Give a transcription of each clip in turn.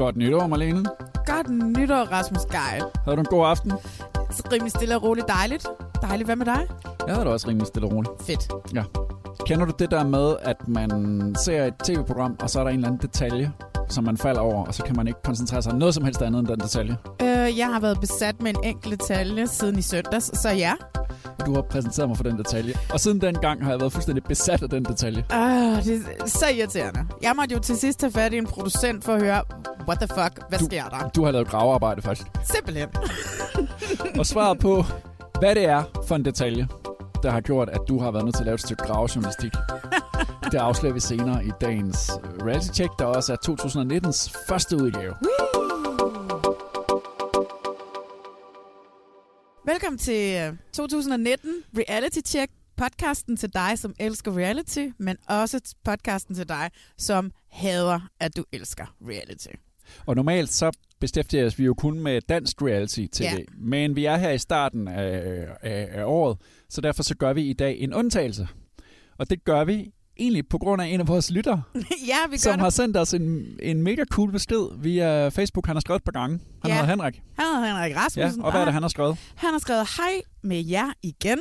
Godt nytår, Marlene. Godt nytår, Rasmus Geil. Havde du en god aften? Så rimelig stille og roligt dejligt. Dejligt, hvad med dig? Jeg havde det også rimelig stille og roligt. Fedt. Ja. Kender du det der med, at man ser et tv-program, og så er der en eller anden detalje, som man falder over, og så kan man ikke koncentrere sig om noget som helst andet end den detalje? Øh, jeg har været besat med en enkelt detalje siden i søndags, så ja. Du har præsenteret mig for den detalje. Og siden den gang har jeg været fuldstændig besat af den detalje. Øh, det er så irriterende. Jeg måtte jo til sidst tage fat i en producent for at høre, what the fuck, hvad Du- sker der? Du har lavet gravearbejde faktisk. Simpelthen. Og svaret på, hvad det er for en detalje, der har gjort, at du har været nødt til at lave et stykke gravejournalistik. Det afslører vi senere i dagens øh, reality check, der også er 2019's første udgave. Velkommen til øh, 2019 Reality Check. Podcasten til dig, som elsker reality, men også podcasten til dig, som hader, at du elsker reality. Og normalt så beskæftiger vi jo kun med dansk reality-tv, Ja. men vi er her i starten af, af, af året, så derfor så gør vi i dag en undtagelse. Og det gør vi egentlig på grund af en af vores lyttere, ja, vi som det. har sendt os en, en mega cool besked via Facebook. Han har skrevet et par gange. Han Ja. hedder Henrik. Han hedder Henrik Ja, Rasmussen. og hvad er det, han har skrevet? Han har skrevet, hej med jer igen.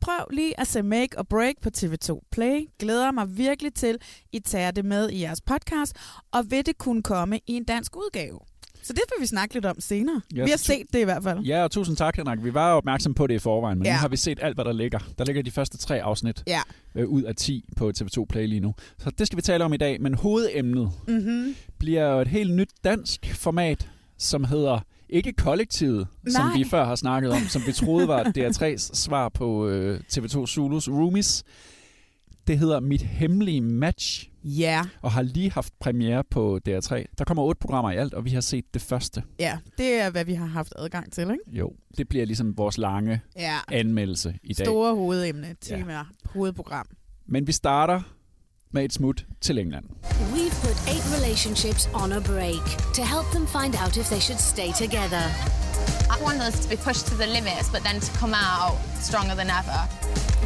Prøv lige at se Make or Break på TV2 Play. Glæder mig virkelig til, I tager det med i jeres podcast, og vil det kunne komme i en dansk udgave. Så det vil vi snakke lidt om senere. Ja, vi har set det i hvert fald. Ja, og tusind tak, Henrik. Vi var jo opmærksom på det i forvejen, men ja. Nu har vi set alt, hvad der ligger. Der ligger de første tre afsnit Ja. øh, ud af 10 på TV2 Play lige nu. Så det skal vi tale om i dag, men hovedemnet Mm-hmm. bliver jo et helt nyt dansk format, som hedder ikke kollektivet, som Nej. vi før har snakket om, som vi troede var DR3's svar på øh, TV2 Zulus Roomies. Det hedder Mit Hemmelige Match, Ja, og har lige haft premiere på DR3. Der kommer otte programmer i alt, og vi har set det første. ja, det er, hvad vi har haft adgang til, ikke? Jo, det bliver ligesom vores lange Ja. anmeldelse i dag. Store hovedemne, tema, ja. hovedprogram. Men vi starter med et smut til England. We've put eight relationships on a break to help them find out if they should stay together. I want us to be pushed to the limits, but then to come out stronger than ever.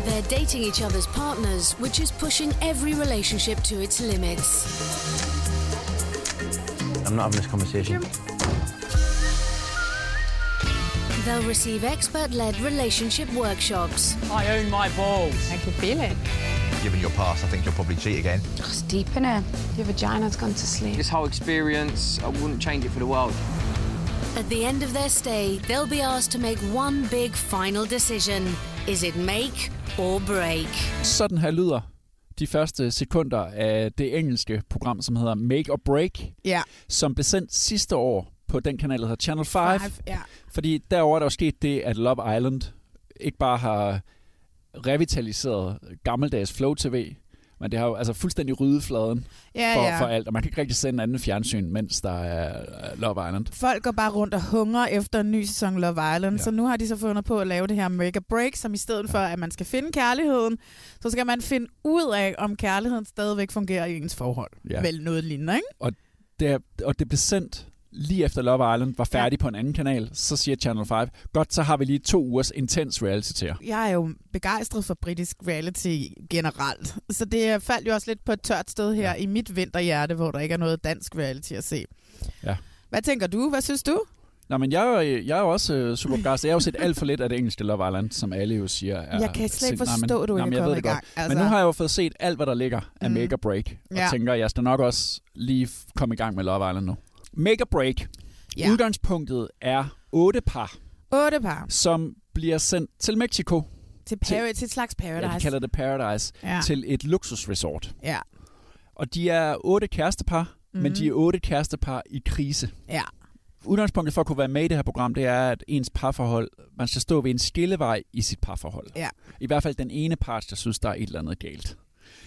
They're dating each other's partners, which is pushing every relationship to its limits. I'm not having this conversation. They'll receive expert led relationship workshops. I own my balls. I can feel it. Given your past, I think you'll probably cheat again. It's deep in it. Your vagina's gone to sleep. This whole experience, I wouldn't change it for the world. At the end of their stay, they'll be asked to make one big final decision. Is it make or break? Sådan her lyder de første sekunder af det engelske program, som hedder Make or Break, Ja, som blev sendt sidste år på den kanal, der hedder Channel 5. five, ja. Fordi derover er der jo sket det, at Love Island ikke bare har revitaliseret gammeldags Flow TV, men det har jo altså fuldstændig ryddet fladen Ja, for, ja. for alt, og man kan ikke rigtig sende anden fjernsyn, mens der er øh, Love Island. Folk går bare rundt og hungrer efter en ny sæson Love Island, Ja. ja. så nu har de så fundet på at lave det her Make a Break, som i stedet for, at man skal finde kærligheden, så skal man finde ud af, om kærligheden stadigvæk fungerer i ens forhold. Ja. Ja. Vel noget lignende, ikke? Det er, og det blev sendt lige efter Love Island var færdig ja. på en anden kanal. Så siger Channel 5, godt, så har vi lige to ugers intens reality til jer. Jeg er jo begejstret for britisk reality generelt, så det faldt jo også lidt på et tørt sted her ja. i mit vinterhjerte, hvor der ikke er noget dansk reality at se. Ja. Hvad tænker du? Hvad synes du? Nå, men jeg, er jeg er jo også øh, super begejstret. Jeg har jo set alt for lidt af det engelske Love Island, som alle jo siger er... Jeg kan slet ikke forstå, du ikke men er ved kommet det i gang. Altså. Men nu har jeg jo fået set alt, hvad der ligger af Mm. Make Break, og Ja. tænker, jeg skal nok også lige komme i gang med Love Island nu. Make or Break. Ja. Udgangspunktet er otte par, Otte par som bliver sendt til Mexico. til, Par- til et slags paradise. Ja, de kalder det Paradise. Ja. Til et luksusresort. Ja. Og de er otte kærestepar, mm-hmm. men Mhm. de er otte kærestepar i krise. Ja. Udgangspunktet for at kunne være med i det her program, det er, at ens parforhold, man skal stå ved en skillevej i sit parforhold. Ja. I hvert fald den ene part, der synes, der er et eller andet galt.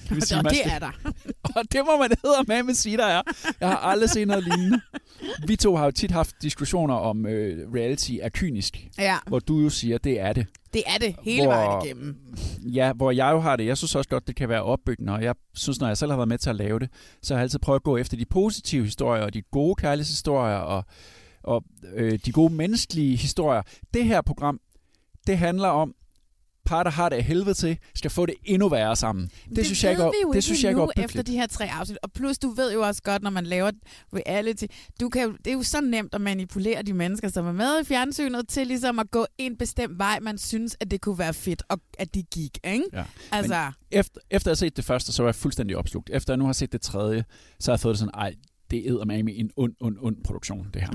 Det vil sige, Og det er der. og det må man hedder med med sige, der er. Jeg har aldrig set noget lignende. Vi to har jo tit haft diskussioner om øh, reality er kynisk. Ja. Hvor du jo siger, det er det. Det er det hele Hvor- vejen igennem. Ja, hvor jeg jo har det. Jeg synes også godt, det kan være opbyggende, og jeg synes, når jeg selv har været med til at lave det, så har jeg altid prøvet at gå efter de positive historier, og de gode kærlighedshistorier, og, og øh, de gode menneskelige historier. Det her program, det handler om, par, der har det af helvede til, skal få det endnu værre sammen. Det, det synes jeg ikke, er- vi det synes jeg ikke er efter de her tre afsnit. Og plus, du ved jo også godt, når man laver reality, du kan det er jo så nemt at manipulere de mennesker, som er med i fjernsynet, til ligesom at gå en bestemt vej, man synes, at det kunne være fedt, og at de gik, ikke? Ja. Altså, Men efter, efter jeg har set det første, så var jeg fuldstændig opslugt. Efter jeg nu har set det tredje, så har jeg fået det sådan, ej, det er med en ond, ond, ond produktion, det her.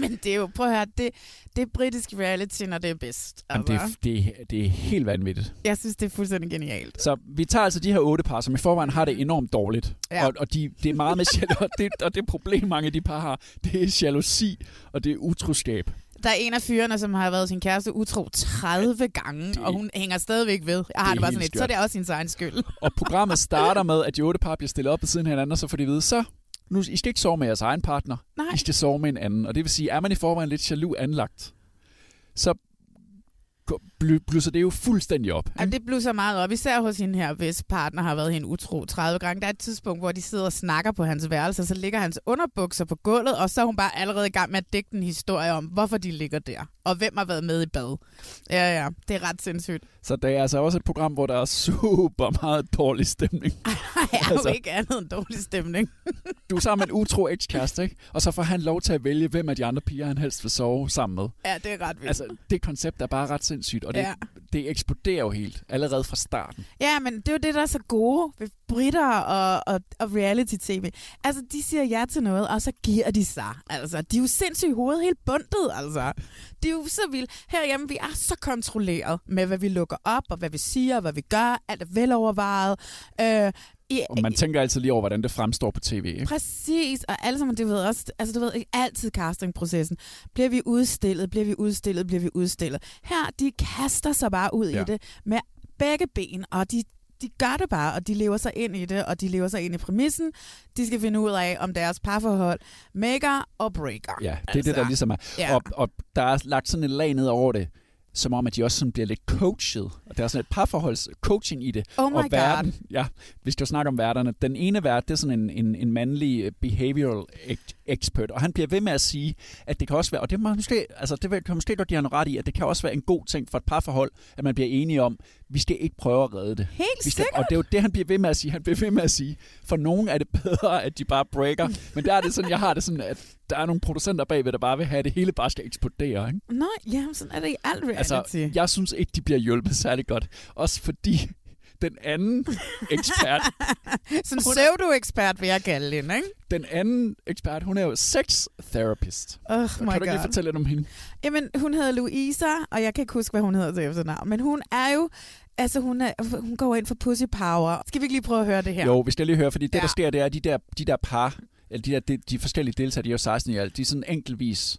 men det er jo, prøv at høre, det, det er britisk reality, når det er bedst. Jamen, det, Altså. er, det, er, det er helt vanvittigt. Jeg synes, det er fuldstændig genialt. Så vi tager altså de her otte par, som i forvejen har det enormt dårligt. Ja. Og, og de, det er meget med jalo- og det, og det problem, mange af de par har, det er jalousi, og det er utroskab. Der er en af fyrene, som har været sin kæreste utro 30 gange, og hun hænger stadigvæk ved. Jeg har det det, er bare sådan lidt, så er skørt. det også sin egen skyld. Og programmet starter med, at de otte par bliver stillet op ved siden af hinanden, og så får de vide, så nu, I skal ikke sove med jeres egen partner, Nej. I skal sove med en anden. Og det vil sige, er man i forvejen lidt jaloux anlagt, så bly- blusser det jo fuldstændig op. Ja, det blusser meget op, især hos hende her, hvis partner har været hende utro 30 gange. Der er et tidspunkt, hvor de sidder og snakker på hans værelse, og så ligger hans underbukser på gulvet, og så er hun bare allerede i gang med at dække en historie om, hvorfor de ligger der, og hvem har været med i bad. Ja, ja, det er ret sindssygt. Så det er altså også et program, hvor der er super meget dårlig stemning. Ej, er jo Altså. ikke andet end dårlig stemning. Du er sammen med en utro ekskæreste, ikke? Og så får han lov til at vælge, hvem af de andre piger, han helst vil sove sammen med. Ja, det er ret vildt. Altså, det koncept er bare ret sindssygt, og det, Ja. det eksploderer jo helt, allerede fra starten. Ja, men det er jo det, der er så gode ved britter og, og, og reality-tv. Altså, de siger ja til noget, og så giver de sig. Altså, de er jo sindssygt i hovedet, helt bundet, altså. Det er jo så vildt. Herhjemme, vi er så kontrolleret med, hvad vi lukker op, og hvad vi siger, hvad vi gør. Alt er velovervejet. Øh, i, Og man tænker altid lige over, hvordan det fremstår på tv, ikke? Præcis, og alle sammen, du ved også, altså du ved, ikke altid castingprocessen. Bliver vi udstillet, bliver vi udstillet, bliver vi udstillet. Her, de kaster sig bare ud ja. I det med begge ben, og de, de gør det bare, og de lever sig ind i det, og de lever sig ind i præmissen. De skal finde ud af, om deres parforhold maker og breaker. Ja, det er det, der ligesom er. Ja. Og, og der er lagt sådan et lag ned over det, som om, at de også sådan bliver lidt coachet. Og der er sådan et parforholds coaching i det. Oh my og God. verden, ja, vi skal jo snakke om værterne. Den ene vært, det er sådan en, en, en mandlig behavioral expert, og han bliver ved med at sige, at det kan også være, og det, må måske, altså det kan måske godt give han ret i, at det kan også være en god ting for et parforhold, at man bliver enige om, vi skal ikke prøve at redde det. Helt vi skal, sikkert. Og det er jo det, han bliver ved med at sige. Han bliver ved med at sige, for nogen er det bedre, at de bare breaker. Men der er det sådan, jeg har det sådan, at der er nogle producenter bagved, der bare vil have, at det hele bare skal eksplodere. Ikke? Nej, ja, sådan er det i alt reality. Altså, jeg synes ikke, de bliver hjulpet særlig godt. Også fordi den anden ekspert, sådan hun er- pseudo-ekspert vil jeg kalde hende, ikke? den anden ekspert, hun er jo sex therapist. Oh my kan du ikke lige God. fortælle lidt om hende? Jamen, hun hedder Louisa, og jeg kan ikke huske, hvad hun hedder til efternavn. Men hun er jo... Altså, hun, er, hun går ind for pussy power. Skal vi ikke lige prøve at høre det her? Jo, vi skal lige høre, fordi det, ja. der sker, det er, at de der, de der par, eller de, der, de, de forskellige deltagere, de er jo 16 i alt, de er sådan enkeltvis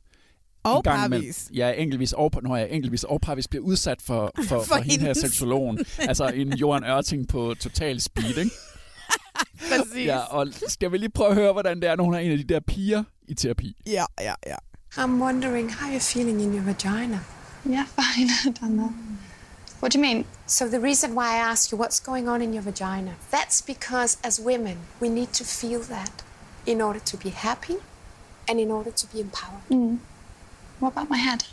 Og parvis. Ja, enkeltvis og, når jeg enkeltvis og parvis bliver udsat for, for, for, For hende her seksologen. altså en Johan Ørting på total speed, ikke? Præcis. Ja, og skal vi lige prøve at høre, hvordan det er, når hun er en af de der piger i terapi? Ja, ja, ja. I'm wondering how you're feeling in your vagina. Yeah, fine. I don't know. What do you mean? So, the reason why I ask you what's going on in your vagina, that's because as women, we need to feel that in order to be happy and in order to be empowered. Mm. What about my head?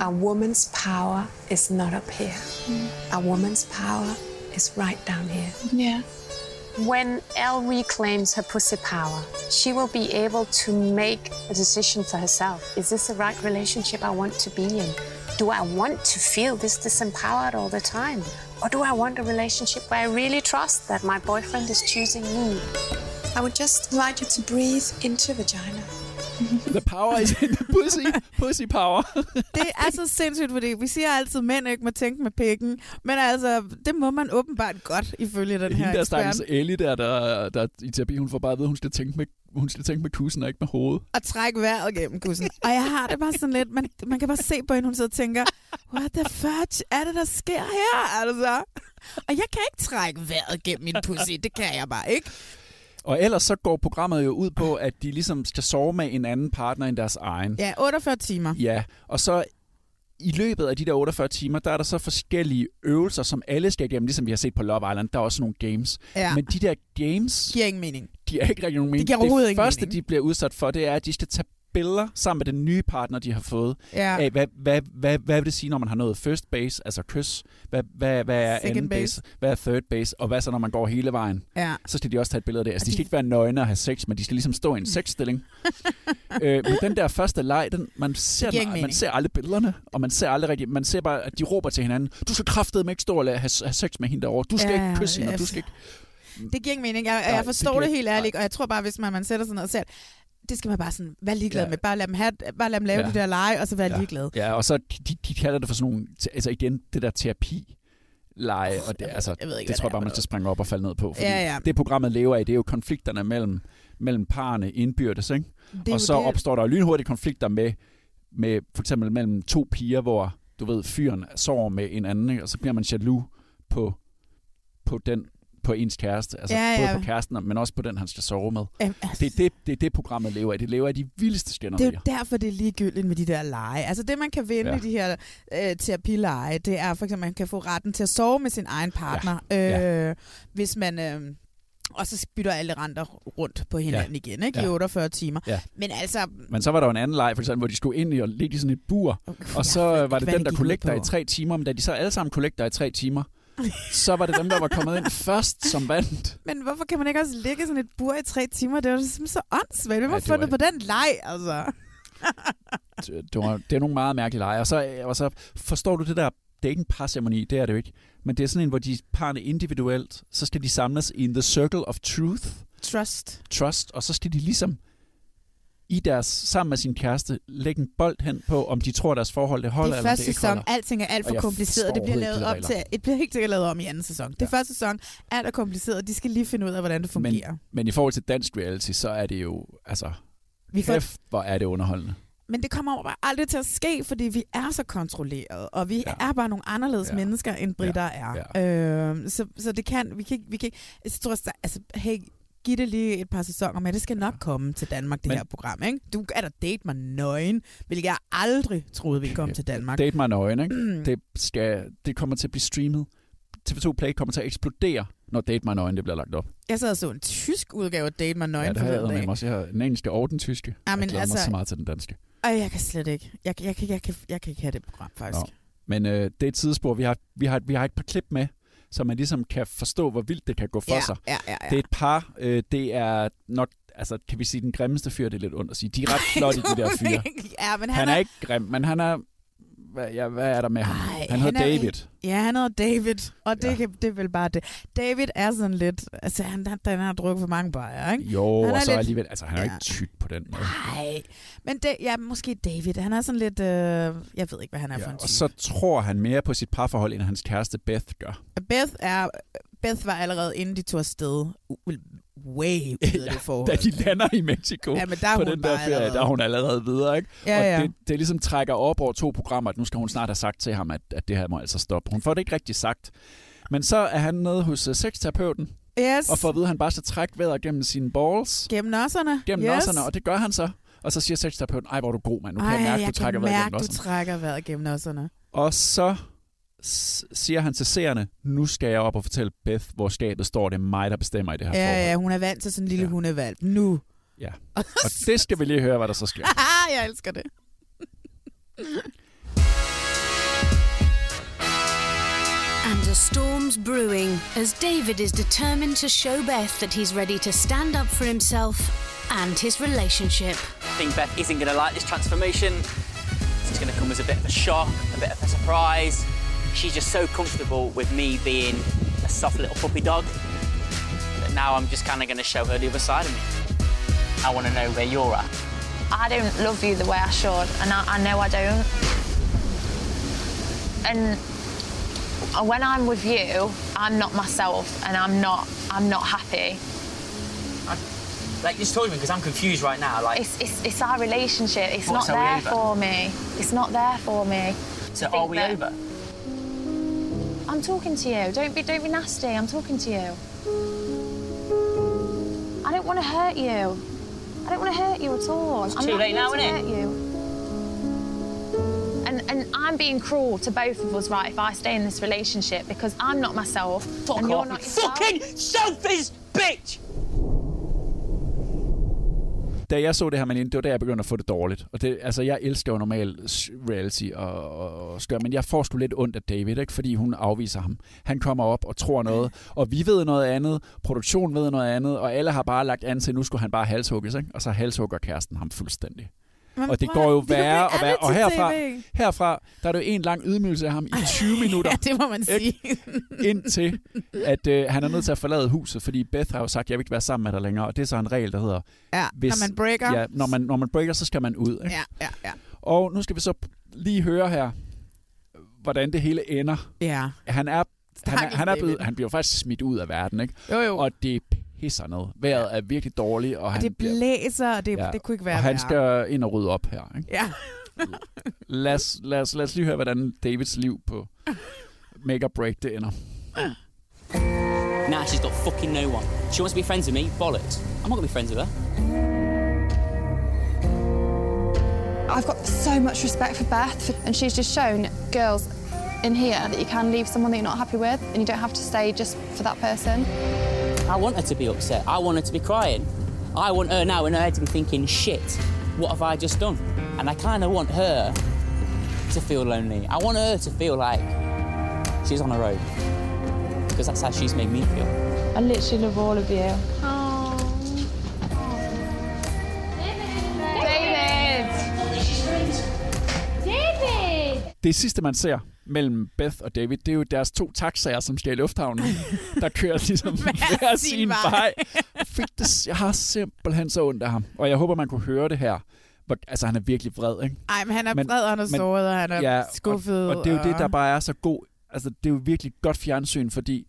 A woman's power is not up here. Hmm. A woman's power is right down here. Yeah. When Elle reclaims her pussy power, she will be able to make a decision for herself. Is this the right relationship I want to be in? Do I want to feel this disempowered all the time? Or do I want a relationship where I really trust that my boyfriend is choosing me? I would just invite you to breathe into vagina. The power is in the pussy. Pussy power. Det er så sindssygt, fordi vi siger altid, at mænd ikke må tænke med pikken. Men altså, det må man åbenbart godt, ifølge den her Hende der stakkels ekspert. Ellie der, der, der i terapi, hun får bare at vide, at hun skal tænke med, hun skal tænke med kussen og ikke med hovedet. at trække vejret gennem kussen. Og jeg har det bare sådan lidt, man, man kan bare se på hende, hun sidder og tænker, what the fuck er det, der sker her? Altså. Og jeg kan ikke trække vejret gennem min pussy, det kan jeg bare ikke. Og ellers så går programmet jo ud på, at de ligesom skal sove med en anden partner end deres egen. Ja, 48 timer. Ja, og så i løbet af de der 48 timer, der er der så forskellige øvelser, som alle skal igennem, ligesom vi har set på Love Island. Der er også nogle games. Ja. Men de der games, Giver ingen mening. de er ikke rigtig nogen mening. giver overhovedet det første, mening. de bliver udsat for, det er, at de skal tage billeder sammen med den nye partner, de har fået. Ja. Af, hvad, hvad, hvad, hvad vil det sige, når man har nået first base, altså kys? Hvad, hvad, hvad er Second anden base? base. Hvad er third base? Og hvad så, når man går hele vejen? Ja. Så skal de også tage et billede af det. Altså, de de- skal ikke være nøgne og have sex, men de skal ligesom stå i en sexstilling. øh, men den der første leg, den, man, ser, den, man ser aldrig billederne, og man ser aldrig rigtigt. Man ser bare, at de råber til hinanden, du skal kraftedeme ikke stå og have, have sex med hende derovre. Du skal Ja, ikke kysse hende, og du ja. skal ikke... Det giver ingen mening. Jeg, Nej, jeg det forstår giver det, ikke- helt ærligt, og jeg tror bare, hvis man, man sætter sig ned og ser, det skal man bare sådan være ligeglad Ja. med. Bare lad dem, have, bare lad dem lave Ja. de der lege, og så være Ja. ligeglad. Ja, og så de, de kalder det for sådan nogle, altså igen, det der terapi leje, og det, altså, jeg ved ikke, det tror jeg det bare, man skal springe op og falde ned på. Fordi Ja, ja. det programmet lever af, det er jo konflikterne mellem, mellem parerne indbyrdes, ikke? er Og så det. opstår der lynhurtigt konflikter med, med for eksempel mellem to piger, hvor du ved, fyren sover med en anden, ikke? og så bliver man jaloux på, på den på ens kæreste. Altså Ja, både ja. på kæresten, men også på den, han skal sove med. Jamen, altså, Det er det, det, er det programmet lever af. Det lever af de vildeste Det er skænderier. jo derfor, det er ligegyldigt med de der lege. Altså det, man kan vinde Ja. ja. i de her øh, terapileje, det er for eksempel, at man kan få retten til at sove med sin egen partner, Ja. Øh, hvis man... Øh, og så bytter alle renter rundt på hinanden Ja. igen, ikke? I Ja. 48 timer. Ja. Men altså, Men så var der jo en anden leg, for eksempel, hvor de skulle ind i og ligge i sådan et bur. Og så ved var det den, der der i tre timer. Men da de så alle sammen der i tre timer, så var det dem, der var kommet ind først, som vandt. Men hvorfor kan man ikke også ligge sådan et bur i tre timer? Det er jo simpelthen så åndssvagt. Hvem har det fundet var- på den leg, altså? Det, var, det er nogle meget mærkelige lege. Og så, og så forstår du det der, det er ikke en parceremoni, det er det jo ikke. Men det er sådan en, hvor de parne individuelt, så skal de samles i the circle of truth, Trust. trust, og så skal de ligesom i deres, sammen med sin kæreste, lægge en bold hen på, om de tror, deres forhold det holder, det er eller det ikke sæson. holder. Alting er alt for kompliceret. Det bliver lavet de til, det bliver helt sikkert lavet om i anden sæson. Det er første sæson. Alt er kompliceret. De skal lige finde ud af, hvordan det fungerer. Men, men i forhold til dansk reality, så er det jo, altså, Vi får- kæft, hvor er det underholdende. Men det kommer bare aldrig til at ske, fordi vi er så kontrolleret, og vi ja. er bare nogle anderledes ja. mennesker, end britter ja. er. Ja. Øh, så, så det kan, vi kan vi kan jeg tror, altså, hey, giv det lige et par sæsoner, men det skal nok komme til Danmark, det Men- her program. Ikke? Du er der date mig nøgen, hvilket jeg aldrig troede ville komme til Danmark. Date mig nøgen, ikke? det, skal, det kommer til at blive streamet. TV2 Play kommer til at eksplodere, når Date mig nøgen det bliver lagt op. Jeg sad og så en tysk udgave af Date mig nøgen ja, det har jeg med mig også. Jeg har den engelske og den tyske. Ja, jeg men mig altså- så meget til den danske. Ej, jeg kan slet ikke. Jeg, jeg, jeg, jeg, kan, jeg kan ikke have det program, faktisk. Nå. Men øh, det er et tidsspor. Vi har, vi, har, vi har et par klip med, så man ligesom kan forstå, hvor vildt det kan gå for Ja, sig. ja, ja, ja. Det er et par. Øh, det er nok, altså kan vi sige, den grimmeste fyr, det er lidt ondt at sige. De er ret flotte, de der fyre. ja, men han, Han er ikke grim, men han er... Hvad, ja, hvad er der med ham? Ej, han hedder er- David. Ja, han hedder David, og det, Ja. ja. kan, det er vel bare det. David er sådan lidt, altså han, han, han har drukket for mange bajer, ikke? Jo, Han og så lidt- alligevel, altså han er Ja. ikke tyk på den måde. Nej, men det, ja, måske David, han er sådan lidt, øh, jeg ved ikke, hvad han er for en Og type. så tror han mere på sit parforhold, end hans kæreste Beth gør. Beth er, Beth var allerede inden de tog afsted, way ude af det forhold. Da de lander i Mexico Ja, men der er på den der ferie, allerede- der er hun allerede videre, ikke? Ja, og ja. Det, det ligesom trækker op over to programmer, at nu skal hun snart have sagt til ham, at, at det her må altså stoppe. Hun får det ikke rigtig sagt. Men så er han nede hos uh, sexterapeuten, Yes. og får at vide, at han bare skal trække vejret gennem sine balls. Gennem nosserne. Gennem yes. nosserne, og det gør han så. Og så siger sexterapeuten, ej, hvor er du god, mand. Nu kan Ej, jeg mærke, jeg du trækker kan vejret mærke, gennem du nosserne. trækker vejret gennem nosserne. Og så siger han til seerne, nu skal jeg op og fortælle Beth, hvor skabet står. Det er mig, der bestemmer i det her forhold. Ja, ja, hun er vant til sådan en lille ja. hundevalp. Nu. Ja. Og det skal vi lige høre, hvad der så sker. jeg elsker det. And a storm's brewing as David is determined to show Beth that he's ready to stand up for himself and his relationship. I think Beth isn't going to like this transformation. It's going to come as a bit of a shock, a bit of a surprise. She's just so comfortable with me being a soft little puppy dog that now I'm just kind of going to show her the other side of me. I want to know where you're at. I don't love you the way I should, and I, I know I don't. And when I'm with you, I'm not myself, and I'm not. I'm not happy. Like, just talk to me because I'm confused right now. Like, It's it's, it's our relationship. It's not there for me. It's not there for me. so are we that- over? I'm talking to you. Don't be don't be nasty. I'm talking to you. I don't want to hurt you. I don't want to hurt you at all. It's I'm too late now, to innit? hurt you. And and I'm being cruel to both of us, right? If I stay in this relationship because I'm not myself Fuck and you're off, not yourself. fucking selfish bitch! Da jeg så det her med det var da jeg begyndte at få det dårligt. Og det, altså, jeg elsker jo normalt reality og, og, og skør, men jeg får sgu lidt ondt af David, ikke? fordi hun afviser ham. Han kommer op og tror noget, og vi ved noget andet, produktionen ved noget andet, og alle har bare lagt an til, nu skulle han bare halshugges, ikke? og så halshugger kæresten ham fuldstændig. Men og det går jo værre og værre. Og herfra, herfra, der er det jo en lang ydmygelse af ham i 20 minutter. Ja, det må man sige. Indtil, at øh, han er nødt til at forlade huset, fordi Beth har jo sagt, jeg vil ikke være sammen med dig længere. Og det er så en regel, der hedder... Ja, når man breaker. Ja, når man, når man breaker, så skal man ud. Ikke? Ja, ja, ja. Og nu skal vi så lige høre her, hvordan det hele ender. Ja. Han er, han, er, han, er blevet, han bliver faktisk smidt ud af verden, ikke? Jo, jo. Og det pisser ned. Vejret er virkelig dårligt, og, Og han det blæser, og det, det kunne ikke være Og han skal ind og rydde op her, ikke? Ja. Lad os, lad, os, lad os lige høre, hvordan Davids liv på Make or Break det ender. Now she's got fucking no one. She wants to be friends with me. Bollocks. I'm not gonna be friends with her. I've got so much respect for Beth, and she's just shown girls in here that you can leave someone that you're not happy with, and you don't have to stay just for that person. I want her to be upset. I want her to be crying. I want her now in her head to be thinking, shit, what have I just done? And I kind of want her to feel lonely. I want her to feel like she's on her own. Because that's how she's made me feel. I literally love all of you. Det sidste, man ser mellem Beth og David, det er jo deres to taxaer, som skal i lufthavnen, der kører ligesom hver sin vej. Fik det, jeg har simpelthen så ondt af ham. Og jeg håber, man kunne høre det her. Hvor, altså, han er virkelig vred, ikke? Ej, men han er vred, og han er såret, og han er skuffet, Og, og det er jo det, og- der bare er så god. Altså, det er jo virkelig godt fjernsyn, fordi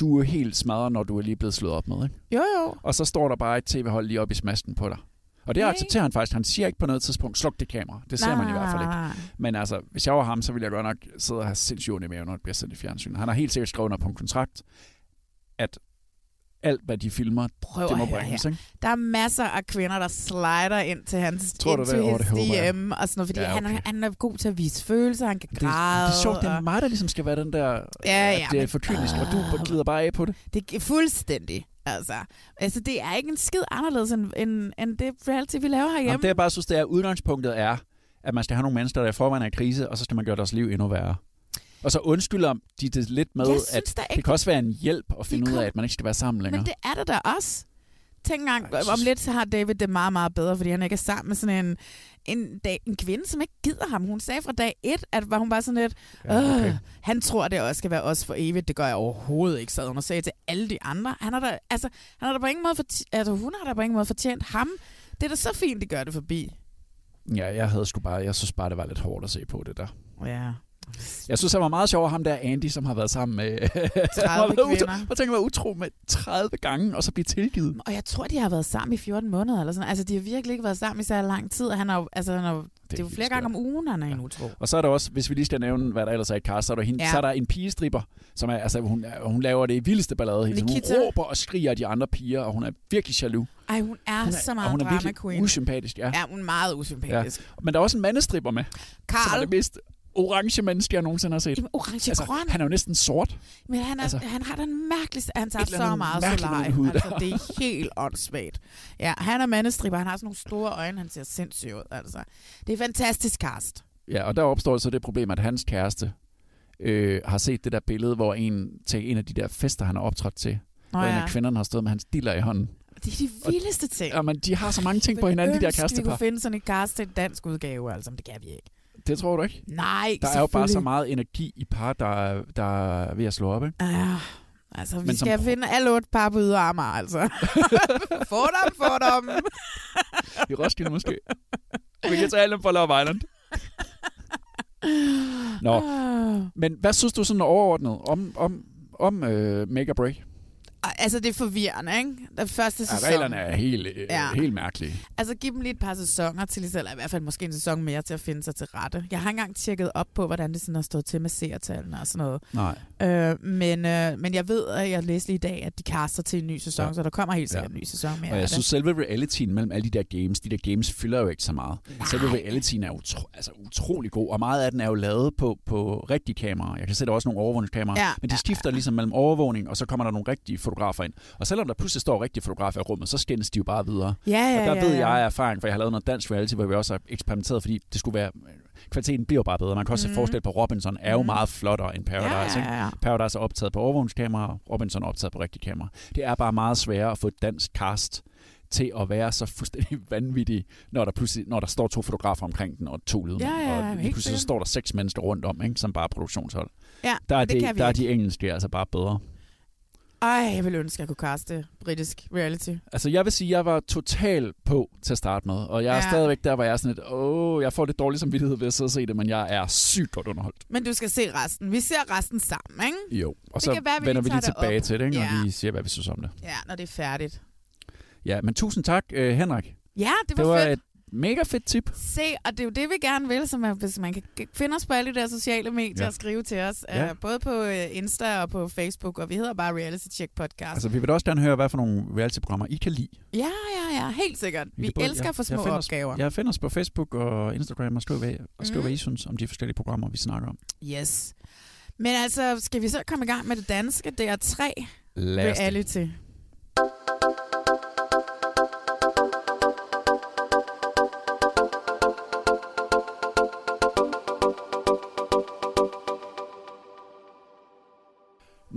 du er helt smadret, når du er lige blevet slået op med, ikke? Jo, jo. Og så står der bare et tv-hold lige op i smasken på dig. Og det Nej. accepterer han faktisk. Han siger ikke på noget tidspunkt, sluk det kamera. Det ser man i hvert fald Nej. ikke. Men altså, hvis jeg var ham, så ville jeg godt nok sidde og have sindssygt ondt i maven, når det bliver sendt i fjernsyn. Han har helt sikkert skrevet under på en kontrakt, at alt, hvad de filmer, Prøv det må bringes. Ikke? Der er masser af kvinder, der slider ind til hans Tror du into det? His det. DM og sådan noget, fordi Ja, okay. han, okay. er, han er god til at vise følelser, han kan Det, græde. det er sjovt, det er og- mig, der ligesom skal være den der, Ja, ja, det er men- for kynisk, og du glider bare af på det. Det er fuldstændig. Altså, altså, det er ikke en skid anderledes end, end, end det reality, vi laver herhjemme. Jamen, det jeg bare synes, det er, udgangspunktet er, at man skal have nogle mennesker, der i forvejen er i krise, og så skal man gøre deres liv endnu værre. Og så undskylder de det lidt med, at synes da det kan også være en hjælp at finde ud af, at man ikke skal være sammen længere. Men det er det da også. Tænk engang, om lidt så har David det meget, meget bedre, fordi han ikke er sammen med sådan en, en, dag, en kvinde, som ikke gider ham. Hun sagde fra dag et, at var hun bare sådan lidt, Ja, okay. okay. han tror, det også skal være os for evigt. Det gør jeg overhovedet ikke, sad hun og sagde til alle de andre. Han har da, altså, han har da på ingen måde fortjent, altså, hun har da på ingen måde fortjent ham. Det er da så fint, de gør det forbi. Ja, jeg havde sgu bare, jeg synes bare, det var lidt hårdt at se på det der. Ja. Jeg synes, han var meget sjov, ham der Andy, som har været sammen med... 30 kvinder. Hvor tænker man utro med 30 gange, og så blive tilgivet. Og jeg tror, de har været sammen i 14 måneder, eller sådan. Altså, de har virkelig ikke været sammen i så lang tid. og Han har, altså, han har, det er jo flere gange om ugen, han er en utro. Og så er der også, hvis vi lige skal nævne, hvad der ellers er i cast, så er der, hende, Ja. ja. så er der en pigestripper, som er, altså, hun, hun laver det i vildeste ballade. hele. Nikita. Hun råber og skriger de andre piger, og hun er virkelig jaloux. Ej, hun er, Hun så og meget hun er drama queen. usympatisk, ja. Ja, hun er meget usympatisk. Ja. Men der er også en mandestripper med, som er Karl. det mest orange menneske, jeg nogensinde har set. Jamen, orange altså, grøn. Han er jo næsten sort. Men han, er, altså, han har den mærkeligste... Han tager så meget hud Altså, det er helt åndssvagt. Ja, han er mandestripper. Han har sådan nogle store øjne. Han ser sindssyg ud. Altså. Det er fantastisk cast. Ja, og der opstår så det problem, at hans kæreste øh, har set det der billede, hvor en til en af de der fester, han har optrådt til, Nå hvor en ja. af kvinderne har stået med hans diller i hånden. Det er de vildeste ting. Ja, men de har så mange ting på hinanden, de der Ønsk, vi kærestepar. kunne finde sådan et cast til en dansk udgave, altså, men det kan vi ikke. Det tror du ikke? Nej, Der er jo bare så meget energi i par, der, er- der er ved at slå op, ikke? Ja, altså, vi Men som skal pro- finde alle otte par på ydre Amager, altså. få dem, få dem. I Roskilde måske. Vi kan tage alle dem fra Love Island. Nå, Ah. men hvad synes du sådan overordnet om, om, om uh, Make or Break? Altså, det er forvirrende, ikke? Den første Ja, sæson. reglerne er helt, øh, Ja. helt mærkelige. Altså, giv dem lige et par sæsoner til, eller i hvert fald måske en sæson mere til at finde sig til rette. Jeg har engang tjekket op på, hvordan det sådan har stået til med seertallene og sådan noget. Nej. Øh, men, øh, men jeg ved, at jeg læste lige i dag, at de kaster til en ny sæson, Ja. ja. så der kommer helt sikkert Ja. en ny sæson mere. Og jeg det. synes, selve realityen mellem alle de der games, de der games fylder jo ikke så meget. Nej. Selve realityen er utro, altså utrolig god, og meget af den er jo lavet på, på rigtige kameraer. Jeg kan se, der er også nogle overvågningskameraer, Ja, men de skifter ligesom mellem overvågning, og så kommer der nogle rigtige fotografer ind. Og selvom der pludselig står rigtige fotografer i rummet, så skændes de jo bare videre. Ja, ja, og der ja, ved ja. jeg af erfaring, for jeg har lavet noget dansk reality, hvor vi også har eksperimenteret, fordi det skulle være kvaliteten bliver bare bedre. Man kan også mm. Mhm. se forskel på Robinson er jo Mhm. meget flottere end Paradise. Ja, ja, ja. Ikke? Paradise er optaget på overvågningskamera, Robinson er optaget på rigtige kamera. Det er bare meget sværere at få et dansk cast til at være så fuldstændig vanvittig, når der pludselig når der står to fotografer omkring den og to lydmænd. Ja, ja, ja, og lige pludselig så står der seks mennesker rundt om, ikke, som bare er produktionshold. Ja, Der er, det det, der er de engelske altså bare bedre. Ej, jeg ville ønske, at jeg kunne kaste britisk reality. Altså, jeg vil sige, at jeg var total på til at starte med, og jeg er Ja. stadigvæk der, hvor jeg er sådan lidt, åh, jeg får lidt dårlig samvittighed ved at sidde og se det, men jeg er sygt godt underholdt. Men du skal se resten. Vi ser resten sammen, ikke? Jo, og Det så være, vi vender vi lige tilbage op. til det, ikke, Ja. og lige siger, hvad vi synes om det. Ja, når det er færdigt. Ja, men tusind tak, øh, Henrik. Ja, det var, det var fedt. Mega fedt tip. Se, og det er jo det, vi gerne vil, så man, hvis man kan finde os på alle de der sociale medier Ja. og skrive til os. Ja. Ja. Uh, både på uh, Insta og på Facebook, og vi hedder bare Reality Check Podcast. Altså, vi vil også gerne høre, hvad for nogle reality-programmer I kan lide. Ja, ja, ja, helt sikkert. Vi kan både- elsker for små jeg finder opgaver. Os, jeg finder os på Facebook og Instagram og skriver, hvad, og skriver Mhm. hvad I synes om de forskellige programmer, vi snakker om. Yes. Men altså, skal vi så komme i gang med det danske? Det er tre Lad os det.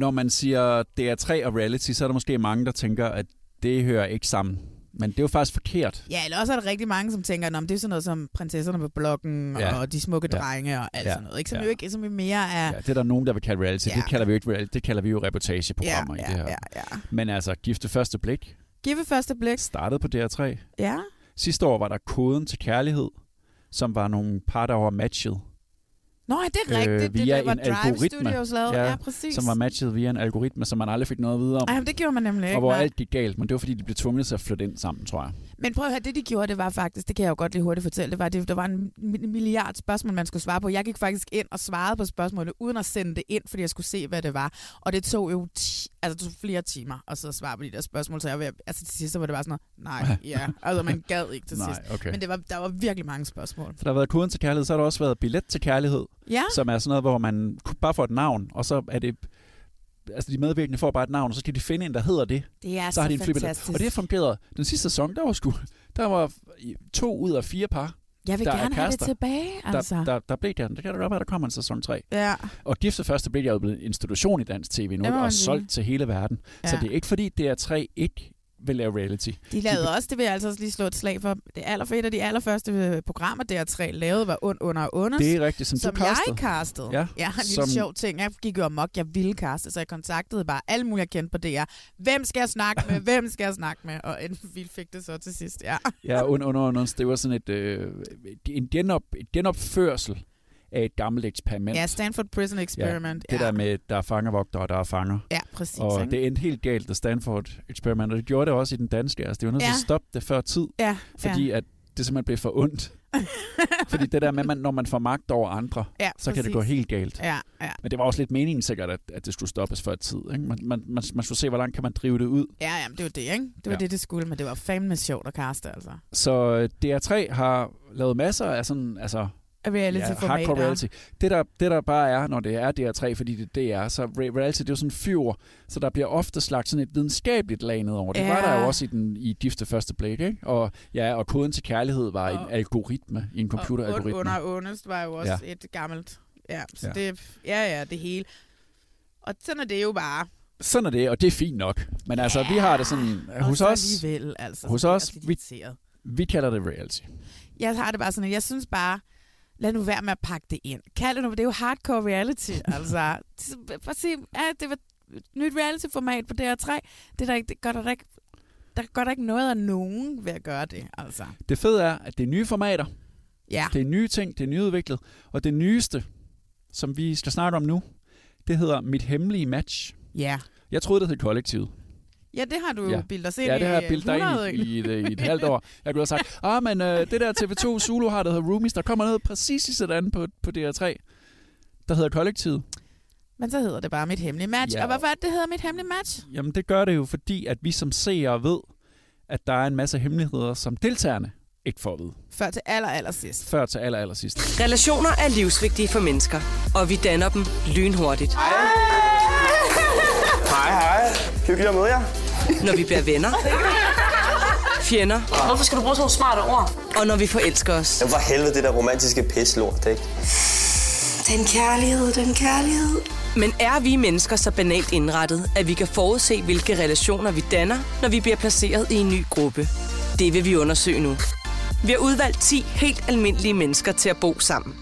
Når man siger DR3 og reality, så er der måske mange, der tænker, at det hører ikke sammen. Men det er jo faktisk forkert. Ja, eller også er der rigtig mange, som tænker, at det er sådan noget som prinsesserne på bloggen, Ja. ja. og de smukke Ja. drenge og alt Ja. sådan noget. Ikke? Som Ja. jo ikke som jo mere er... Ja, det er der nogen, der vil kalde reality. Ja. Det kalder vi jo ikke reality. Det kalder vi jo reportageprogrammer Ja, i det her. ja, ja. Men altså, gifte første blik Giv ved første blik. startede på DR3. Ja. Sidste år var der Koden til Kærlighed, som var nogle par, der var matchet. Nå, det er rigtigt. det, Øh, via det var en Drive algoritme. Studios lavet. Ja, ja, præcis. Som var matchet via en algoritme, som man aldrig fik noget videre om. Ej, men det gjorde man nemlig ikke. og hvor nej. alt gik galt, men det var fordi, de blev tvunget til at flytte ind sammen, tror jeg. Men prøv at høre, det de gjorde, det var faktisk, det kan jeg jo godt lige hurtigt fortælle, det var, det, der var en mi- milliard spørgsmål, man skulle svare på. Jeg gik faktisk ind og svarede på spørgsmålet, uden at sende det ind, fordi jeg skulle se, hvad det var. Og det tog jo ti, altså, det tog flere timer at sidde og svare på de der spørgsmål, så jeg var, altså til sidst var det bare sådan noget, nej, ja. Altså man gad ikke til Nej, sidst. okay. Men det var, der var virkelig mange spørgsmål. Så der har været Koden til Kærlighed, så har der også været Billet til Kærlighed, Ja. som er sådan noget, hvor man bare får et navn, og så er det... Altså, de medvirkende får bare et navn, og så skal de finde en, der hedder det. Det er så så har de en fantastisk. Og det har fungeret. Den sidste sæson, der var sgu... Der var to ud af fire par, Jeg vil der er gerne have det tilbage, altså. der, der, der blev der. Det kan da godt være, der kommer en sæson 3. Ja. Og Gifte Første blev jeg jo blevet institution i dansk tv nu, Det man og solgt til hele verden. Ja. Så det er ikke fordi, DR3 ikke vil lave reality. De lavede også, det vil jeg altså også lige slå et slag for, det aller, et af de allerførste øh, programmer, DR3 lavede, var Und under Ondes. Det er rigtigt, som du som castede. jeg castede. Ja, ja en lille som- sjov ting. Jeg gik jo amok, jeg ville kaste, så jeg kontaktede bare alle mulige, jeg kendte på DR. Hvem skal jeg snakke med? Hvem skal jeg snakke med? Og vi fik det så til sidst, ja. Ja, under, under, under, det var sådan et, øh, en genop, et genopførsel af et gammelt eksperiment. Ja, Stanford Prison Experiment. Ja, det ja. der med, der er fangevogtere, og der er fanger. Ja, præcis, Og ikke? det endte helt galt, det Stanford Experiment, og det gjorde det også i den danske. Altså, det var nødt til Ja. at stoppe det før tid, Ja, fordi ja. at det simpelthen blev for ondt. fordi det der med, man, når man får magt over andre, Ja, så kan det gå helt galt. Ja, ja. Men det var også lidt meningen sikkert, at, at det skulle stoppes før tid. Ikke? Man, man, man, man skulle se, hvor langt kan man drive det ud. Ja, jamen, det var det, ikke? Det var Ja. ja. det, det skulle, men det var fandme sjovt at kaste, altså. Så øh, DR3 har lavet masser af sådan, altså... Reality-formater. hardcore reality. Det der, det der bare er, når det er DR3, fordi det, det er, så re- reality det er jo sådan fyr, så der bliver ofte slagt sådan et videnskabeligt lag ned over. Det var Ja. der jo også i, den, i Gifte Første Blik, ikke? Og, ja, og koden til kærlighed var en algoritme, en computeralgoritme. under Onest var jo også Ja. ja. et gammelt Ja, så Ja. ja. det ja, ja, det hele. Og sådan er det jo bare. Sådan er det, og det er fint nok. Men altså, vi har det sådan... og hos så os, alligevel, altså, hos så os vi, vi kalder det reality. Jeg har det bare sådan, at jeg synes bare, lad nu være med at pakke det ind. Kald det nu, det er jo hardcore reality, altså. At se, ja, det var et nyt reality-format på DR3. Det, er der ikke, det gør der, ikke, der gør der ikke noget af nogen ved at gøre det, altså. Det fede er, at det er nye formater. Ja. Det er nye ting, det er nyudviklet. Og det nyeste, som vi skal snakke om nu, det hedder Mit Hemmelige Match. Ja. Jeg troede, det hed Kollektivet. Ja, det har du jo bildet os ind ja, det har jeg i bildet dig 100 ind i, i, et, øh, i et halvt år. Jeg kunne have sagt, ah, men øh, det der TV2 Zulu har, der hedder Roomies, der kommer noget præcis i sådan på, på DR3, der hedder Kollektivet. Men så hedder det bare Mit Hemmelige Match. Ja. Ja. Og hvorfor er det, det hedder Mit Hemmelige Match? Jamen, det gør det jo, fordi at vi som seere ved, at der er en masse hemmeligheder, som deltagerne ikke får at vide. Før til aller, aller sidst. Før til aller, aller sidst. Relationer er livsvigtige for mennesker, og vi danner dem lynhurtigt. Hej, hej. Hyggeligt at møde jer. Når vi bliver venner, fjender Hvorfor skal du bruge så smarte ord? og når vi forelsker os. Jamen for helvede, det der romantiske pislort, ikke? Den kærlighed, den kærlighed. Men er vi mennesker så banalt indrettet, at vi kan forudse, hvilke relationer vi danner, når vi bliver placeret i en ny gruppe? Det vil vi undersøge nu. Vi har udvalgt 10 helt almindelige mennesker til at bo sammen.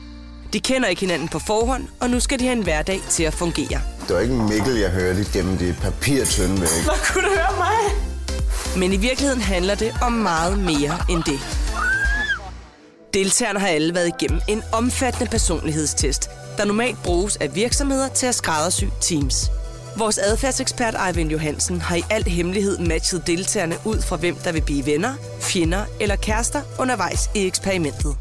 De kender ikke hinanden på forhånd, og nu skal de have en hverdag til at fungere. Det var ikke Mikkel, jeg hørte gennem det papirtønde væk. Hvor kunne du høre mig? Men i virkeligheden handler det om meget mere end det. Deltagerne har alle været igennem en omfattende personlighedstest, der normalt bruges af virksomheder til at skræddersy teams. Vores adfærdsekspert Eivind Johansen har i al hemmelighed matchet deltagerne ud fra hvem der vil blive venner, fjender eller kærester undervejs i eksperimentet.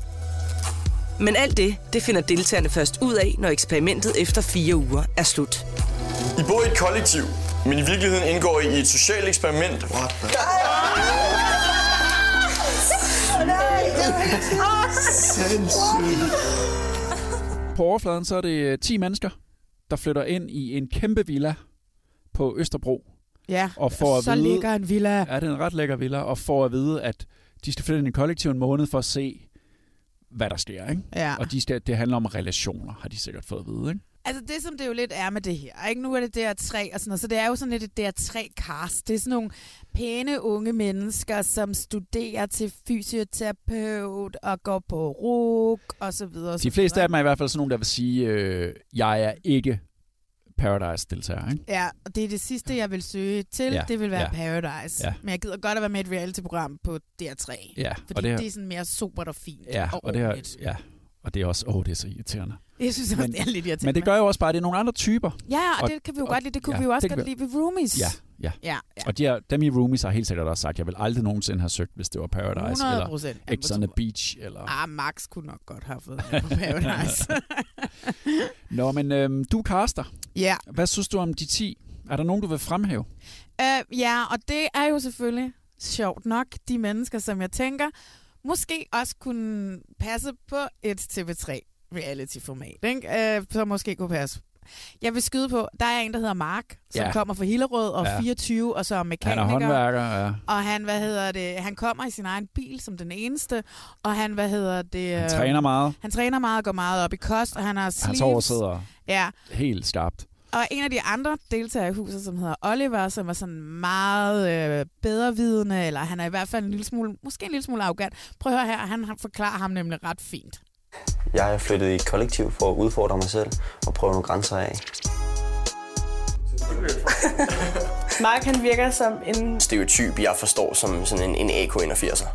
Men alt det, det finder deltagerne først ud af, når eksperimentet efter fire uger er slut. I bor i et kollektiv, men i virkeligheden indgår I i et socialt eksperiment. What the? På overfladen så er det øh, 10 mennesker, der flytter ind i en kæmpe villa på Østerbro. Ja, og får at så vide, ligger en villa. Ja, det er en ret lækker villa, og får at vide, at de skal flytte ind i kollektiv en måned for at se, hvad der sker. Ikke? Ja. Og de det handler om relationer, har de sikkert fået at vide. Ikke? Altså det, som det jo lidt er med det her, ikke? nu er det DR3 og sådan noget, så det er jo sådan lidt et DR3-cast. Det er sådan nogle pæne unge mennesker, som studerer til fysioterapeut og går på RUG og så videre. og så De fleste videre. af dem er i hvert fald sådan nogle, der vil sige, øh, jeg er ikke Paradise-deltager. Ikke? Ja, og det er det sidste, jeg vil søge til. Ja. Det vil være ja. Paradise. ja. Men jeg gider godt at være med i et reality-program på DR3. Ja, fordi og det her- det er sådan mere sobert og fint Ja, og, og det, her, ja, og det er også, åh, det er så irriterende. Jeg synes også, det er lidt irriterende. Men det gør jo også bare, at det er nogle andre typer. Ja, og, det kan vi jo godt lide. Det kunne ja, vi jo også godt lide ved Roomies. Ja, ja. Ja, ja. Og de er, dem i Roomies har helt sikkert også sagt, at jeg vil aldrig nogensinde have søgt, hvis det var Paradise 100%. eller Jamen, X on the Beach. Eller... Ah, Max kunne nok godt have fået på Paradise. Nå, men øhm, du er caster. Ja. Hvad synes du om de 10? Er der nogen, du vil fremhæve? Uh, ja, og det er jo selvfølgelig sjovt nok de mennesker, som jeg tænker, måske også kunne passe på et TV3 reality-format, ikke? Uh, som måske kunne passe. Jeg vil skyde på, der er en, der hedder Mark, som Ja. kommer fra Hillerød og Ja. ja. 24, og så er Han mekaniker. er håndværker, ja. Og han, hvad hedder det, han kommer i sin egen bil som den eneste, og han, hvad hedder det... Han øh, træner meget. Han træner meget og går meget op i kost, og han har sleeves. Hans hår sidder Ja, helt skarpt. og en af de andre deltagere i huset, som hedder Oliver, som er sådan meget øh, bedrevidende, eller han er i hvert fald en lille smule, måske en lille smule arrogant. Prøv at høre her, han forklarer ham nemlig ret fint. Jeg er flyttet i et kollektiv for at udfordre mig selv og prøve nogle grænser af. Mark han virker som en, Stereotyp, jeg forstår som sådan en, en AK-81'er.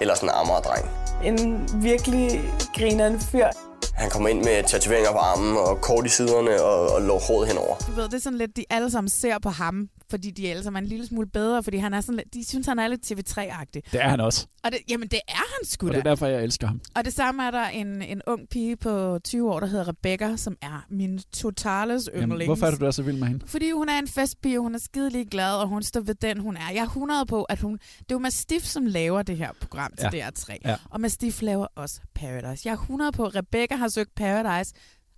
Eller sådan en Amager-dreng. en virkelig grineren fyr. Han kommer ind med tatoveringer på armen og kort i siderne og, og lå håret henover. Du ved, det er sådan lidt, de alle sammen ser på ham, fordi de alle sammen er en lille smule bedre, fordi han er sådan de synes, han er lidt TV3-agtig. Det er han også. Og det, jamen, det er han sgu Og da. det er derfor, jeg elsker ham. Og det samme er der en, en ung pige på 20 år, der hedder Rebecca, som er min totales Jamen, yndlings. hvorfor er du der så vild med hende? Fordi hun er en festpige, hun er skidelig glad, og hun står ved den, hun er. Jeg er 100 på, at hun... Det er jo Mastiff, som laver det her program til Ja. DR3. Ja. Og Mastiff laver også Paradise. Jeg er 100 på, at Rebecca har søgt Paradise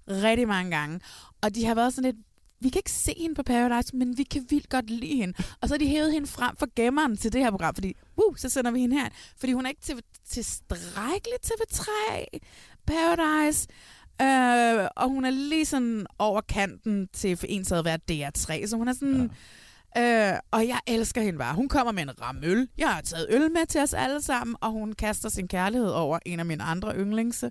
rigtig mange gange. Og de har været sådan lidt... Vi kan ikke se hende på Paradise, men vi kan vildt godt lide hende. Og så har de hævet hende frem for gemmeren til det her program, fordi uh, så sender vi hende her. Fordi hun er ikke til, tilstrækkeligt TV3 Paradise. Øh, og hun er lige sådan over kanten til for en havde været DR3, så hun er sådan... Ja. Øh, og jeg elsker hende bare. Hun kommer med en ram øl. Jeg har taget øl med til os alle sammen, og hun kaster sin kærlighed over en af mine andre yndlings,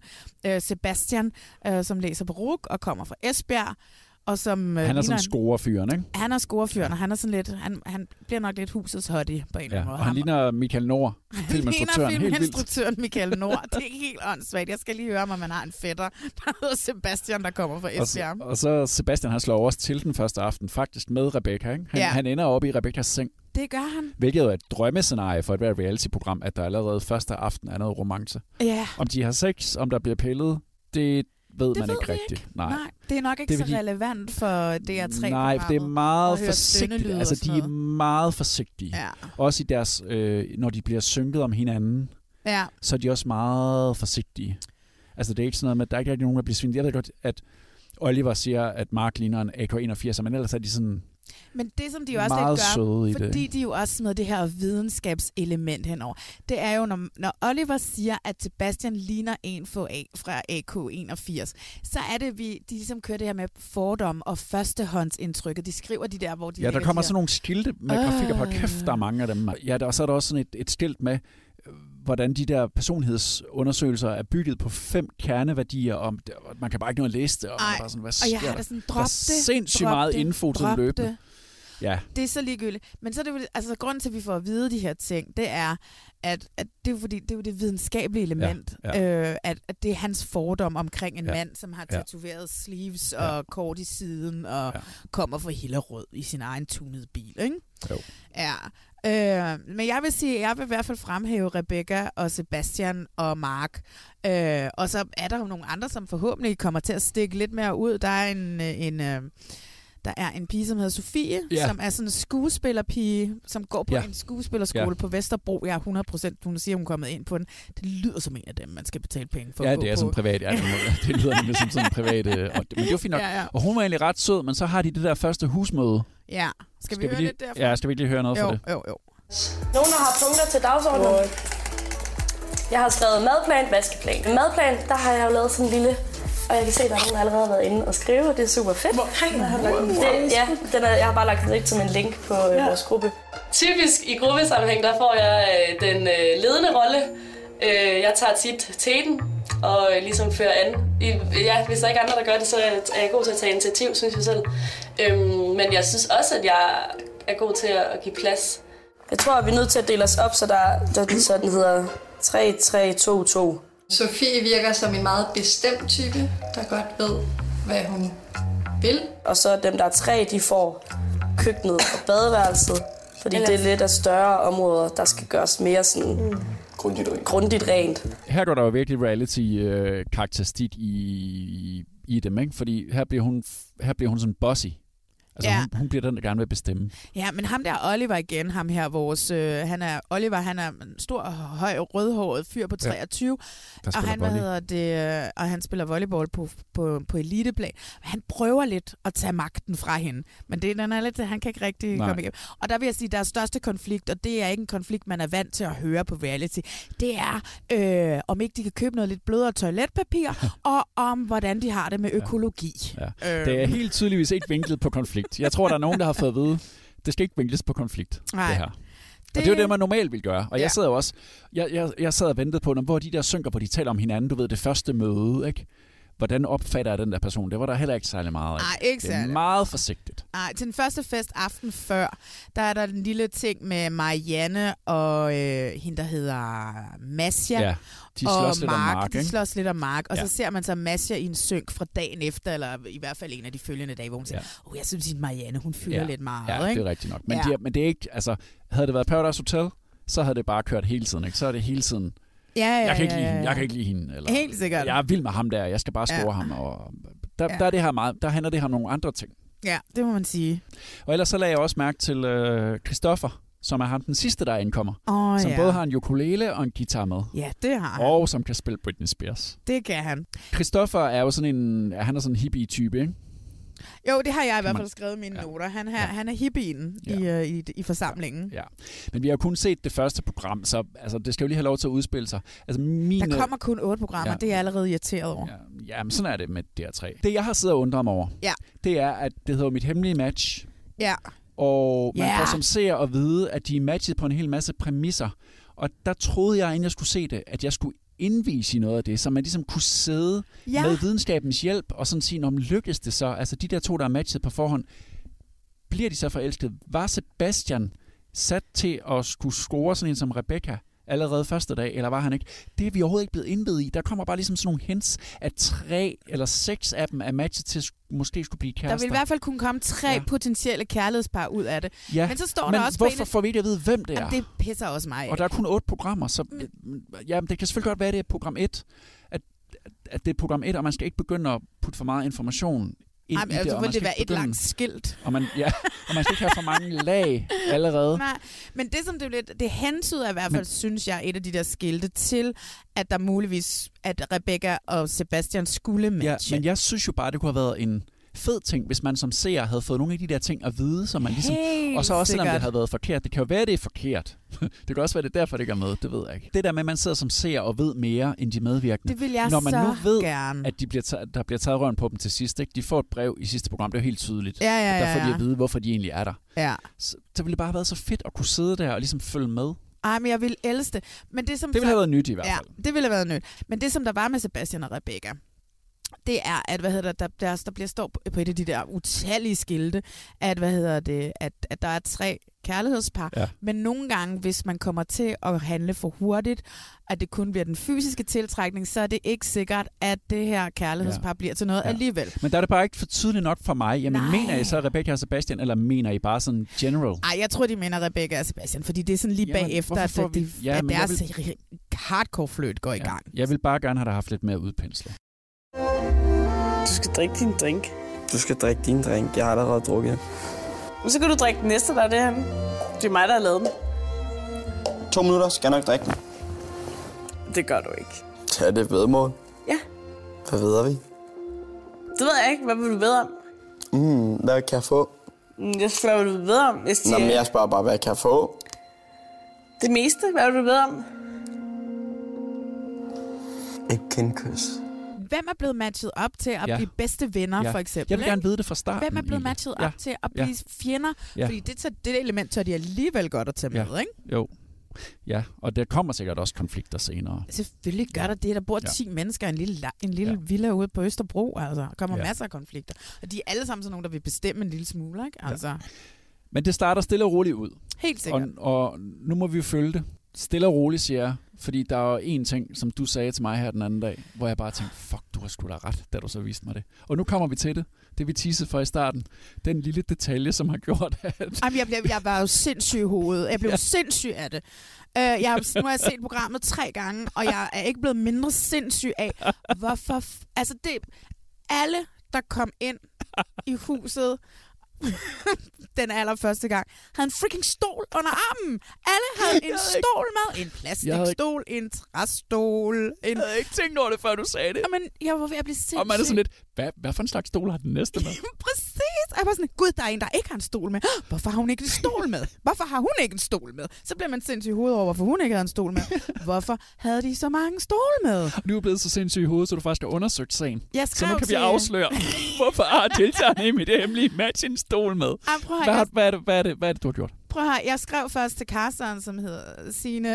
øh, Sebastian, øh, som læser på RUK og kommer fra Esbjerg. Og som, øh, Han er sådan ligner scorefyren, ikke? Han er scorefyren, og han er sådan lidt, han, han bliver nok lidt husets hottie på en eller Ja. anden måde. Og han ligner Michael Nord, filminstruktøren, ligner helt vildt. filminstruktøren Michael Nord. Det er helt åndssvagt. Jeg skal lige høre, om man har en fætter, der hedder Sebastian, der kommer fra Og, Esbjerg. og så Sebastian, han slår også til den første aften, faktisk med Rebecca. Ikke? Han, Ja. han ender oppe i Rebeccas seng, Det gør han. hvilket er et drømmescenarie for et hvert reality-program, at der allerede første aften er noget romance. Ja. Om de har sex, om der bliver pillet, det ved Det man ved ikke rigtigt. Nej. Nej, det er nok ikke Det så fordi- relevant for DR3 Nej, for det er meget forsigtigt. Altså, de er meget forsigtige. Ja. Også i deres, øh, når de bliver synket om hinanden, Ja. så er de også meget forsigtige. Altså, det er ikke sådan noget med, at der er ikke rigtig nogen, der bliver svinet. Jeg ved godt, at Oliver siger, at Mark ligner en AK-81, men ellers er de sådan... Men det, som de jo også lidt gør, det, fordi ikke? de jo også smider det her videnskabselement henover, det er jo, når, når Oliver siger, at Sebastian ligner en få A fra AK81, så er det, vi, de ligesom kører det her med fordom og førstehåndsindtrykket. De skriver de der, hvor de Ja, der kommer her- sådan nogle skilte med grafikker på. Kæft, der er mange af dem. Ja, der, og så er der også sådan et, et skilt med, øh, hvordan de der personlighedsundersøgelser er bygget på fem kerneværdier. Om, man kan bare ikke nå at læse det. Og, Ej, bare sådan, hvad og jeg har der? da sådan, Der drop det, sindssygt drop meget det, info drop løbende. det. Ja. Det er så ligegyldigt. Men så er det jo, altså grunden til, at vi får at vide de her ting, det er, at, at det er jo fordi, det er jo det videnskabelige element, Ja, Øh, at, at det er hans fordom omkring en Ja, mand, som har ja. tatoveret sleeves og kort i siden, og kommer fra Hillerød i sin egen tunede bil, ikke? Jo. Ja. Øh, men jeg vil sige, jeg vil i hvert fald fremhæve Rebecca og Sebastian og Mark. Øh, og så er der jo nogle andre, som forhåbentlig kommer til at stikke lidt mere ud. Der er en, øh, en øh, der er en pige, som hedder Sofie, Ja. som er sådan en skuespillerpige, som går på Ja. en skuespillerskole Ja. på Vesterbro. Jeg er 100%, hun siger, hun er kommet ind på den. Det lyder som en af dem, man skal betale penge for Ja, at gå det er på. sådan privat. Ja, det lyder nemlig som sådan en privat... øh, Og, men det var fint nok. Ja, ja. Og hun var egentlig ret sød, men så har de det der første husmøde. Ja. Skal, vi høre lige, lidt derfra? Ja, skal vi ikke lige høre noget jo, fra det? Jo, jo. Nogen, der har punkter til dagsordenen? Jeg har skrevet madplan, vaskeplan. Med madplan, der har jeg jo lavet sådan en lille... Og jeg kan se, at der er nogen, der allerede har været inde og skrive, og det er super fedt. Hvor har du lagt den det, Ja, den er, jeg har bare lagt den som en link på ja. Ja. vores gruppe. Typisk i gruppesammenhæng, der får jeg øh, den øh, ledende rolle. Øh, jeg tager tit teten og øh, ligesom fører an. I, ja, hvis der ikke er andre, der gør det, så er jeg god til at tage initiativ, synes jeg selv. Øhm, men jeg synes også, at jeg er god til at give plads. Jeg tror, at vi er nødt til at dele os op, så, der, der, så den hedder 3-3-2-2. Sofie virker som en meget bestemt type, der godt ved, hvad hun vil. Og så dem, der er tre, de får køkkenet og badeværelset. Fordi Eller- det er lidt af større områder, der skal gøres mere sådan mm. grundigt, rent. grundigt rent. Her går der jo virkelig reality-karakteristik i, i dem, ikke? Fordi her bliver hun, her bliver hun sådan bossy. Altså, Ja. ja. hun, hun bliver den, der gerne vil bestemme. Ja, men ham der Oliver igen, ham her, vores, øh, han er, Oliver, han er en stor, høj, rødhåret fyr på Ja. 23, Der og han, volley. hedder det, øh, og han spiller volleyball på, på, på eliteplan. Han prøver lidt at tage magten fra hende, men det, den er lidt, han kan ikke rigtig Nej. komme igennem. Og der vil jeg sige, deres største konflikt, og det er ikke en konflikt, man er vant til at høre på reality, det er, øh, om ikke de kan købe noget lidt blødere toiletpapir, og om hvordan de har det med økologi. Ja. Øh. Det er helt tydeligvis ikke vinklet på konflikt. Jeg tror, der er nogen, der har fået at vide, det skal ikke vinkles på konflikt, Nej. det her. Det... Og det er jo det, man normalt vil gøre. Og Ja. jeg sad jo også, jeg, jeg, jeg sad og ventede på, når, hvor de der synker, hvor de taler om hinanden, du ved, det første møde, ikke? Hvordan opfatter jeg den der person? Det var der heller ikke særlig meget af. Nej, ikke Det er særlig. meget forsigtigt. Nej, til den første fest aften før, der er der en lille ting med Marianne og øh, hende, der hedder Masja. Ja, de slås og lidt om Mark, De slås lidt om Mark, og Ja. så ser man så Masja i en synk fra dagen efter, eller i hvert fald en af de følgende dage, hvor hun siger, Ja. oh, jeg synes, at Marianne, hun fylder ja. lidt meget. Ja, ikke? det er rigtigt nok. Men, Ja. de, men det er ikke, altså, havde det været Paradise Hotel, så havde det bare kørt hele tiden, ikke? Så er det hele tiden, Ja, ja, jeg kan ikke lide hende, jeg kan ikke lide hende. Eller, Helt sikkert. Jeg er vild med ham der, jeg skal bare score Ja. ham. Og der, Ja. der, er det her meget, der handler det her om nogle andre ting. Ja, det må man sige. Og ellers så lagde jeg også mærke til øh, Christoffer, som er ham den sidste, der indkommer. Åh, som ja. både har en ukulele og en guitar med. Ja, det har han. Og som kan spille Britney Spears. Det kan han. Christoffer er jo sådan en, han er sådan en hippie-type, ikke? Jo, det har jeg i hvert fald skrevet i mine ja. noter. Han, her, ja. han er hippien ja. i, øh, i, i forsamlingen. Ja. Men vi har kun set det første program, så altså, det skal jo lige have lov til at udspille sig. Altså, min, Der kommer kun otte programmer, Ja. ja. det er jeg allerede irriteret over. Ja. Ja, men sådan er det med DR3. Det, jeg har siddet og undret mig over, Ja. det er, at det hedder mit hemmelige match, ja. og man Ja. får som ser at vide, at de er matchet på en hel masse præmisser. Og der troede jeg, inden jeg skulle se det, at jeg skulle indvise i noget af det, så man ligesom kunne sidde Ja. med videnskabens hjælp, og sådan sige, om lykkes det så? Altså de der to, der er matchet på forhånd, bliver de så forelsket? Var Sebastian sat til at skulle score sådan en som Rebecca allerede første dag, eller var han ikke? Det er vi overhovedet ikke blevet indvidet i. Der kommer bare ligesom sådan nogle hints, at tre eller seks af dem er matchet til måske skulle blive Der kærester. vil i hvert fald kunne komme tre ja. potentielle kærlighedspar ud af det. Ja, Men så står men der også hvorfor får vi ikke at vide, hvem det er? Jamen, det pisser også mig. Og der er kun otte programmer, så ja, det kan selvfølgelig godt være, at det er program 1, at, at det er program 1, og man skal ikke begynde at putte for meget information ind Ej, i det. altså, og vil man det være et langt skilt. Og man, ja, og man skal ikke have for mange lag allerede. Nej, men det som det, lidt, det hentyder i hvert fald, Men- synes jeg, et af de der skilte til, at der muligvis, at Rebecca og Sebastian skulle Ja, matche. men jeg synes jo bare, det kunne have været en fed ting, hvis man som seer havde fået nogle af de der ting at vide, så man ligesom... Helt og så også selvom det sikkert. havde været forkert. Det kan jo være, det er forkert. det kan også være, det er derfor, det er med. Det ved jeg ikke. Det der med, at man sidder som seer og ved mere end de medvirkende. Det vil jeg Når man så nu ved, gerne. at de bliver taget, der bliver taget røven på dem til sidst. Ikke? De får et brev i sidste program. Det er jo helt tydeligt. Ja, ja, Og der får ja, de ja. at vide, hvorfor de egentlig er der. Ja. Så, så ville det bare have været så fedt at kunne sidde der og ligesom følge med. Ej, men jeg vil elske det. Men det, som Det ville have været nyt i hvert ja, fald. det ville have været nyt. Men det, som der var med Sebastian og Rebecca, det er, at hvad hedder det, der, der, der bliver stå på et af de der utallige skilte, at, hvad hedder det, at, at der er tre kærlighedspar. Ja. Men nogle gange, hvis man kommer til at handle for hurtigt, at det kun bliver den fysiske tiltrækning, så er det ikke sikkert, at det her kærlighedspar ja. bliver til noget ja. alligevel. Men der er det bare ikke for tydeligt nok for mig. Jamen, Nej. mener I så Rebecca og Sebastian, eller mener I bare sådan general? Ej, jeg tror, de mener Rebecca og Sebastian, fordi det er sådan lige Jamen, bagefter, at, at, vi- de, Ja, at deres vil- hardcore fløt går i gang. Jeg vil bare gerne have dig haft lidt mere udpenslet. Du skal drikke din drink. Du skal drikke din drink. Jeg har allerede drukket. Så kan du drikke den næste, der er det her. Det er mig, der har lavet den. To minutter skal jeg nok drikke den. Det gør du ikke. Tag det vedmål. Ja. Hvad ved vi? Det ved jeg ikke. Hvad vil du vide om? Mm, hvad kan jeg få? Mm, Jeg spørger, hvad du vil vide om. Hvis de, Nå, men jeg spørger bare, hvad kan jeg få? Det meste, hvad vil du vide om? Et kindkys. Hvem er blevet matchet op til at Ja. ja. blive bedste venner, Ja. for eksempel? Jeg vil gerne vide det fra starten, Hvem er blevet matchet Ja. op til at Ja. blive fjender? Ja. Fordi det, det element tør de alligevel godt at tage Ja. med, ikke? Jo. Ja, og der kommer sikkert også konflikter senere. Selvfølgelig gør der det. Der bor Ja. 10 mennesker i en lille, en lille ja. villa ude på Østerbro. Altså. Der kommer Ja. ja. masser af konflikter. Og de er alle sammen sådan nogle, der vil bestemme en lille smule, ikke? Altså, Men det starter stille og roligt ud. Helt sikkert. Og, og nu må vi jo følge det. Stille og roligt, siger jeg. Fordi der er jo en ting, som du sagde til mig her den anden dag, hvor jeg bare tænkte, fuck, du har sgu da ret, da du så viste mig det. Og nu kommer vi til det. Det vi teasede for i starten. Den lille detalje, som har gjort, at... Jamen, jeg, blev, jeg var jo sindssyg i hovedet. Jeg blev ja. sindssyg af det. Uh, jeg, har- nu har jeg set programmet tre gange, og jeg er ikke blevet mindre sindssyg af, hvorfor... F- altså, det... Alle, der kom ind i huset den allerførste gang, havde en freaking stol under armen. Alle havde en stol med. En plastikstol, en træstol. En... Jeg havde ikke tænkt over det, før du sagde det. Jamen, jeg var ved at blive sindssyg. Og man er sådan lidt, hvad, hvad for en slags stol har den næste med? Præcis. Og jeg var sådan, gud, der er en, der ikke har en stol med. Hvorfor har hun ikke en stol med? Hvorfor har hun ikke en stol med? Så bliver man sindssyg i hovedet over, hvorfor hun ikke havde en stol med. Hvorfor havde de så mange stole med? Du er blevet så sindssyg i hovedet, så du faktisk har undersøgt sagen. Jeg så nu kan vi afsløre, hvorfor har deltagerne i mit hemmelige match en stol med? Ej, prøv at Hvad, er det, hvad, er det, hvad er det, du har gjort? Prøv høre, jeg skrev først til Carsten, som hedder Signe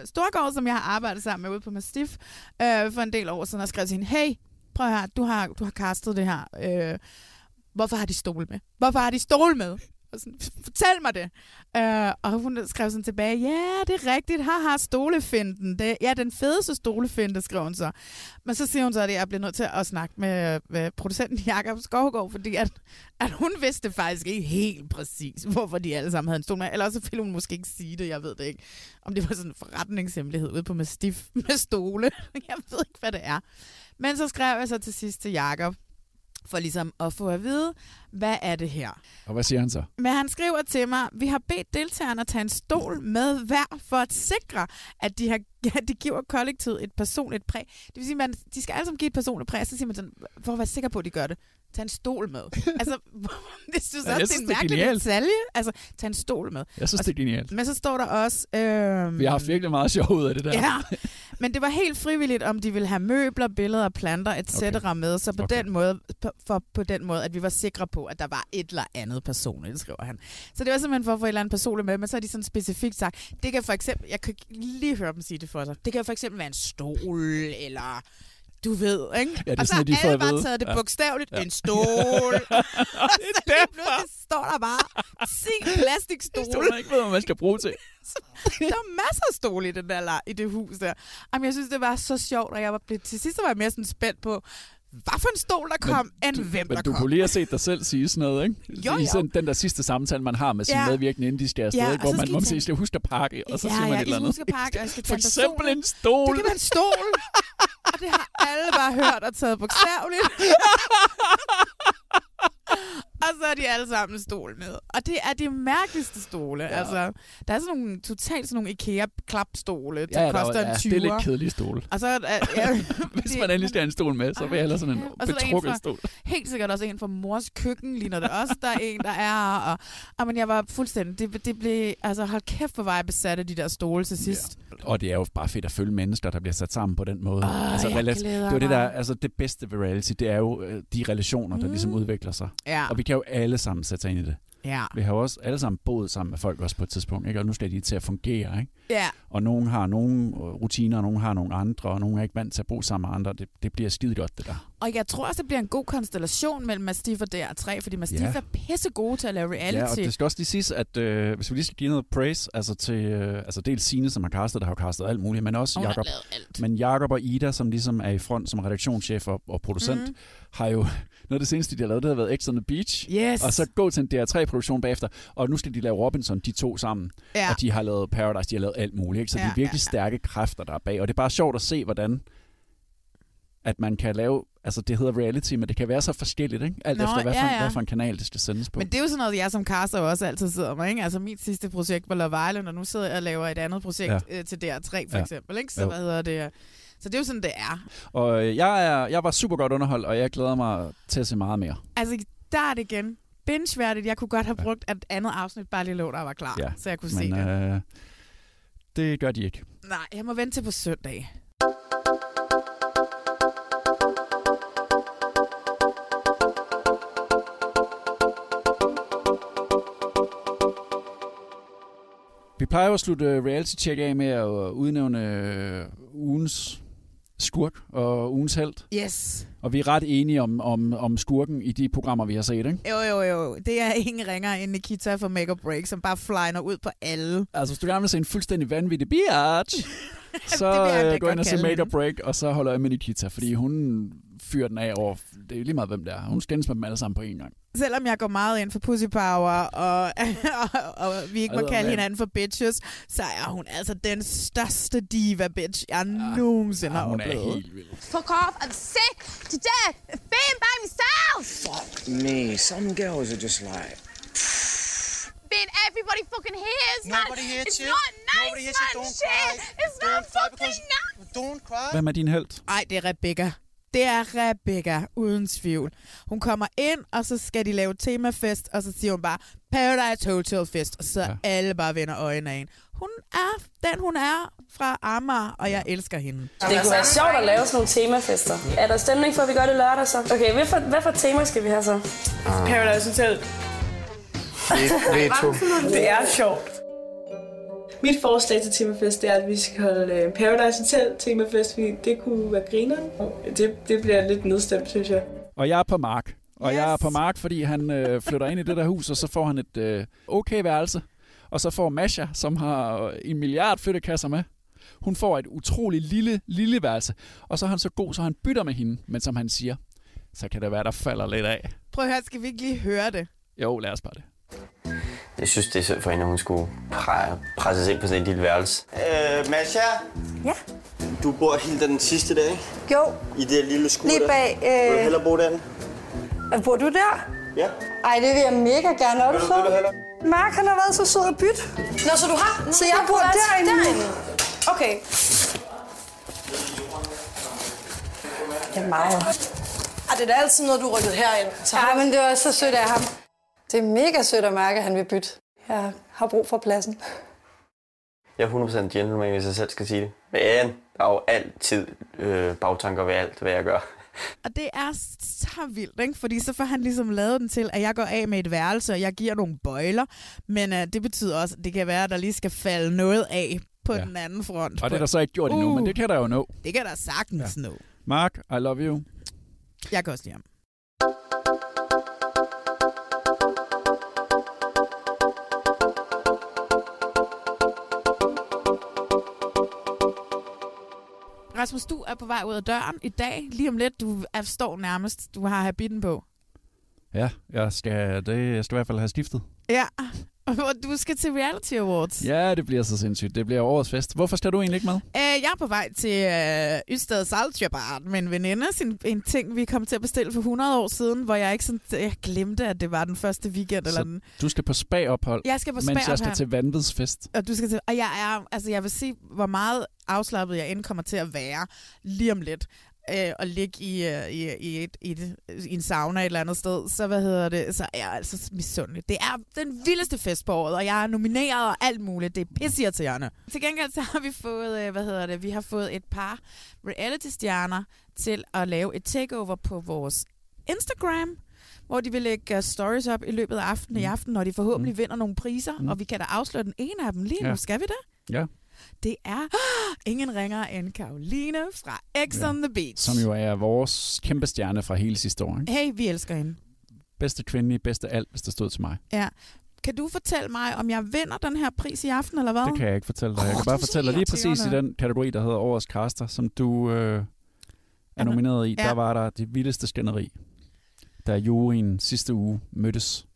øh, Storgård, som jeg har arbejdet sammen med ude på Mastiff øh, for en del år siden, og skrev til hende, hey, prøv at høre, du har, du har kastet det her. Øh, hvorfor har de stol med? Hvorfor har de stol med? Og sådan, Fortæl mig det. Øh, og hun skrev sådan tilbage, ja, det er rigtigt, haha, stolefinden. Det, ja, den fedeste stolefinde, skrev hun så. Men så siger hun så, at jeg bliver nødt til at snakke med, med producenten Jakob Skovgaard, fordi at, at hun vidste faktisk ikke helt præcis, hvorfor de alle sammen havde en stol med. Eller også ville hun måske ikke sige det, jeg ved det ikke. Om det var sådan en forretningshemmelighed ude på Mastiff med stole. Jeg ved ikke, hvad det er. Men så skrev jeg så til sidst til Jakob, for ligesom at få at vide, hvad er det her? Og hvad siger han så? Men han skriver til mig, vi har bedt deltagerne at tage en stol med hver for at sikre, at de, har, at de giver kollektivet et personligt præg. Det vil sige, man, de skal alle sammen give et personligt præg, så siger man sådan, for at være sikker på, at de gør det. Tag en stol med. altså, det synes Ja, også, synes, det er en mærkelig genialt. detalje. Altså, tag en stol med. Jeg synes, Og det er genialt. Men så står der også... Øh, Vi har haft virkelig meget sjov ud af det der. Ja, men det var helt frivilligt, om de ville have møbler, billeder, planter, etc. Okay. med, så på, okay. den måde, på, for, på den måde, at vi var sikre på, at der var et eller andet personligt, skriver han. Så det var simpelthen for at få et eller andet personligt med, men så har de sådan specifikt sagt, det kan for eksempel, jeg kan lige høre dem sige det for sig, det kan for eksempel være en stol, eller du ved, ikke? Ja, det er og så de har alle bare taget det Ja. bogstaveligt, Ja. en stol. og så lige pludselig står der bare 10 plastikstole. Stole, man ikke ved, hvad man skal bruge til. der er masser af stole i, den der, i det hus der. Jamen, jeg synes, det var så sjovt, og jeg var blevet, til sidst var jeg mere sådan spændt på, hvad for en stol, der kom, end hvem Men der du kom. kunne lige have set dig selv sige sådan noget, ikke? Jo, I sådan den der sidste samtale, man har med sine Ja. medvirkende, inden de skal afsted, Ja, hvor man må sige, jeg skal huske at pakke, og så ja, siger man ja, et eller andet. husker pakke, og jeg skal For eksempel en stol. Det kan være en stol. og det har alle bare hørt og taget bogstaveligt. og så er de alle sammen en stol med. Og det er de mærkeligste stole. Ja. Altså, der er sådan nogle, totalt sådan nogle IKEA-klapstole, der Ja, ja, der- koster ja, en 20'er. det er lidt kedelige stole. Og så er der, ja, Hvis man endelig skal have en stol med, så vil jeg hellere sådan en og så der betrukket fra, stol. helt sikkert også en fra mors køkken, ligner det også, der er en, der er. Og, og men jeg var fuldstændig, det, det blev, altså hold kæft, hvor var jeg besat af de der stole til sidst. Og det er jo bare fedt at følge mennesker, der bliver sat sammen på den måde. Altså, jeg rela- glæder det er jo det der, altså det bedste ved reality, det er jo øh, de relationer, der Mm. ligesom udvikler sig. Ja. Og vi kan jo alle sammen sætte sig ind i det. Ja. Vi har jo også alle sammen boet sammen med folk også på et tidspunkt, ikke? og nu skal de til at fungere. Ikke? Ja. Og nogen har nogle rutiner, og nogen har nogle andre, og nogen er ikke vant til at bo sammen med andre. Det, det bliver skide godt, det der. Og jeg tror også, det bliver en god konstellation mellem Mastiff og DR3, fordi Mastiff Ja. er pisse gode til at lave reality. Ja, og det skal også lige siges, at øh, hvis vi lige skal give noget praise, altså til øh, altså dels Signe, som har castet, der har castet alt muligt, men også Jakob. Men Jakob og Ida, som ligesom er i front som redaktionschef og, og producent, mm. har jo noget af det seneste, de har lavet, det har været X on the Beach. Yes. Og så gå til en DR3-produktion bagefter, og nu skal de lave Robinson, de to sammen. Ja. Og de har lavet Paradise, de har lavet alt muligt. Ikke? Så ja, de Ja, er virkelig ja, stærke kræfter, der er bag. Og det er bare sjovt at se, hvordan at man kan lave, altså det hedder reality, men det kan være så forskelligt, ikke? Alt Nå, efter, hvad for, ja, en, ja. hvad for en kanal det skal sendes på. Men det er jo sådan noget, jeg som caster også altid sidder med. Ikke? Altså mit sidste projekt var Love Island, og nu sidder jeg og laver et andet projekt Ja. ja. øh, til DR3 for Ja. eksempel. Ikke? Så Jo. hvad hedder det? Så det er jo sådan, det er. Og øh, jeg, er, jeg var super godt underholdt, og jeg glæder mig til at se meget mere. Altså, der er det igen. Binge-værdigt. Jeg kunne godt have brugt et andet afsnit, bare lige lå, der var klar, ja. så jeg kunne men, se det. Øh, det gør de ikke. Nej, jeg må vente til på søndag. Vi plejer jo at slutte reality-check af med at udnævne øh, ugens skurk og ugens held. Yes. Og vi er ret enige om, om, om skurken i de programmer, vi har set, ikke? Jo, jo, jo. Det er ingen ringer end Nikita fra Make Break, som bare flyner ud på alle. Altså, hvis du gerne vil se en fuldstændig vanvittig biatch, så øh, gå ind og se Make Break, og så holder jeg med Nikita, fordi hun fyrer den af over... Det er jo lige meget, hvem det er. Hun skændes med dem alle sammen på en gang. Selvom jeg går meget ind for pussy power, og, og, og vi ikke må kalde hinanden for bitches, så er hun altså den største diva-bitch, jeg nogensinde har hun er oplevet. helt vild. Fuck off. I'm sick to death of being by myself. Fuck me. Some girls are just like. Being everybody fucking hears, man. Nobody hits it's you. not nice, Nobody you. man. Don't Shit. cry. It's not Don't cry fucking nice. Don't cry. Hvem er din held? Ej, det er Rebecca. Det er Rebecca, uden tvivl. Hun kommer ind, og så skal de lave temafest, og så siger hun bare, Paradise Hotel Fest, og så ja. alle bare vender øjnene af hende. Hun er den, hun er fra Amager, og jeg elsker hende. Det kunne være sjovt at lave sådan nogle temafester. Er der stemning for, at vi gør det lørdag så? Okay, hvad for, hvad for tema skal vi have så? Paradise Hotel. Veto. Det er sjovt. Mit forslag til temafest det er, at vi skal holde øh, Paradise Hotel temafest, fordi det kunne være grineren. Det, det bliver lidt nedstemt, synes jeg. Og jeg er på Mark. Og yes. jeg er på Mark, fordi han øh, flytter ind i det der hus, og så får han et øh, okay værelse. Og så får Masha, som har en milliard flyttekasser med, hun får et utroligt lille, lille værelse. Og så er han så god, så han bytter med hende. Men som han siger, så kan det være, der falder lidt af. Prøv at høre, skal vi ikke lige høre det? Jo, lad os bare det. Jeg synes, det er synd for hende, at hun skulle pre- presses ind på sådan et lille værelse. Øh, Masha? Ja? Du bor helt den sidste dag, ikke? Jo, I det lille skur Lige der. bag, Vil du øh, hellere bo derinde? Bor du der? Ja. Ej, det vil jeg mega gerne. Er du så? Mark, han har været så sød at bytte. Nå, så du har... Så jeg bor derinde. derinde. Okay. Det er meget. Ej, det er da altid noget, du rykkede herind. Så Ja, men det var så sødt af ham. Det er mega sødt at mærke, at han vil bytte. Jeg har brug for pladsen. Jeg er 100% gentleman, hvis jeg selv skal sige det. Men der er jo altid øh, bagtanker ved alt, hvad jeg gør. Og det er så vildt, ikke? Fordi så får han ligesom lavet den til, at jeg går af med et værelse, og jeg giver nogle bøjler. Men uh, det betyder også, at det kan være, at der lige skal falde noget af på Ja. den anden front. Og det er der så ikke gjort endnu, Uh. men det kan der jo nå. Det kan der sagtens ja. nå. Mark, I love you. Jeg kan også lide ham. Rasmus, du er på vej ud af døren i dag. Lige om lidt, du er, står nærmest, du har habitten på. Ja, jeg skal, det, jeg skal i hvert fald have skiftet. Ja, og du skal til Reality Awards. Ja, det bliver så sindssygt. Det bliver årets fest. Hvorfor skal du egentlig ikke med? Øh, jeg er på vej til øh, Ystad Saltsjöbad med en veninde. En, en ting, vi kom til at bestille for 100 år siden, hvor jeg ikke sådan, jeg glemte, at det var den første weekend. Eller den. Så du skal på spa-ophold, Jeg skal på mens jeg skal spa-ophold. til vanvidsfest. Og, du skal til, og jeg er, altså jeg vil sige, hvor meget afslappet jeg end kommer til at være lige om lidt. Øh, og ligge i, øh, i, i, et, i, et, i en sauna et eller andet sted, så hvad hedder det, så er jeg altså misundelig. Det er den vildeste fest på året, og jeg er nomineret og alt muligt. Det er pisseirriterende. Til gengæld så har vi fået, øh, hvad hedder det, vi har fået et par reality-stjerner til at lave et takeover på vores Instagram, hvor de vil lægge øh, stories op i løbet af aftenen i aften, når de forhåbentlig vinder nogle priser, Mm. og vi kan da afsløre den ene af dem lige nu. Ja. Skal vi det? Ja. Det er ingen ringer end Karoline fra X on the Beach. Som jo er vores kæmpe stjerne fra hele sidste år. Ikke? Hey, vi elsker hende. Bedste kvinde, bedste alt, hvis det stod til mig. Ja. Kan du fortælle mig, om jeg vinder den her pris i aften, eller hvad? Det kan jeg ikke fortælle dig. Jeg kan bare er så fortælle dig lige præcis i den kategori, der hedder Årets Caster, som du øh, er nomineret i. Ja. Der var der det vildeste skænderi, da juryen sidste uge mødtes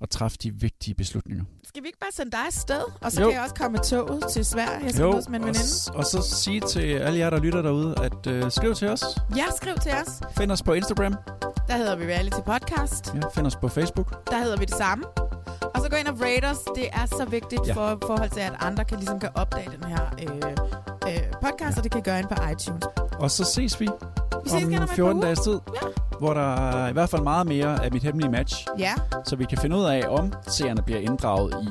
og træffede de vigtige beslutninger. Skal vi ikke bare sende dig afsted? Og så Jo. kan jeg også komme med toget til Sverige. Jeg skal Jo, mødes med en og, veninde. s- og så sige til alle jer, der lytter derude, at øh, skriv til os. Ja, skriv til os. Find os på Instagram. Der hedder vi Reality Podcast. Ja, find os på Facebook. Der hedder vi det samme. Og så gå ind og rate os. Det er så vigtigt Ja. for forhold til, at andre kan, ligesom kan opdage den her øh, øh, podcast, ja. og det kan gøre ind på iTunes. Og så ses vi, Vi ses om om et 14 par dages tid, Ja. Hvor der er i hvert fald meget mere af mit hemmelige match. Ja. Så vi kan finde ud af, om seerne bliver inddraget i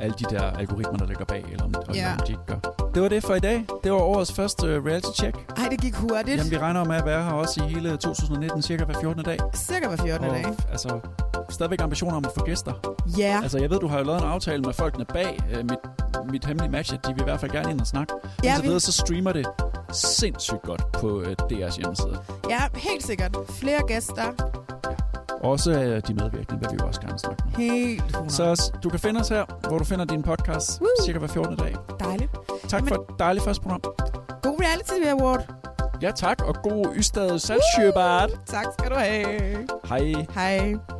alle de der algoritmer, der ligger bag, eller om, Ja. om de ikke gør. Det var det for i dag. Det var årets første uh, reality check. Ej, det gik hurtigt. Jamen, vi regner med at være her også i hele 2019, cirka hver 14. dag. Cirka hver 14. Og, dag. altså, stadigvæk ambitioner om at få gæster. Ja. Altså, jeg ved, du har jo lavet en aftale med folkene bag uh, mit, mit hemmelige match, at de vil i hvert fald gerne ind og snakke. Ja, Ja, så vi- videre, så streamer det sindssygt godt på uh, DR's hjemmeside. Ja, helt sikkert. Flere gæster. Også uh, de medvirkende vil vi jo også gerne snakke med. Helt 100. Så du kan finde os her, hvor du finder din podcast, Woo. cirka hver 14. dag. Dejligt. Tak for et dejligt første program. God Reality Award. Ja, tak, og god Ystad Saltsjöbad. Tak skal du have. Hej. Hej.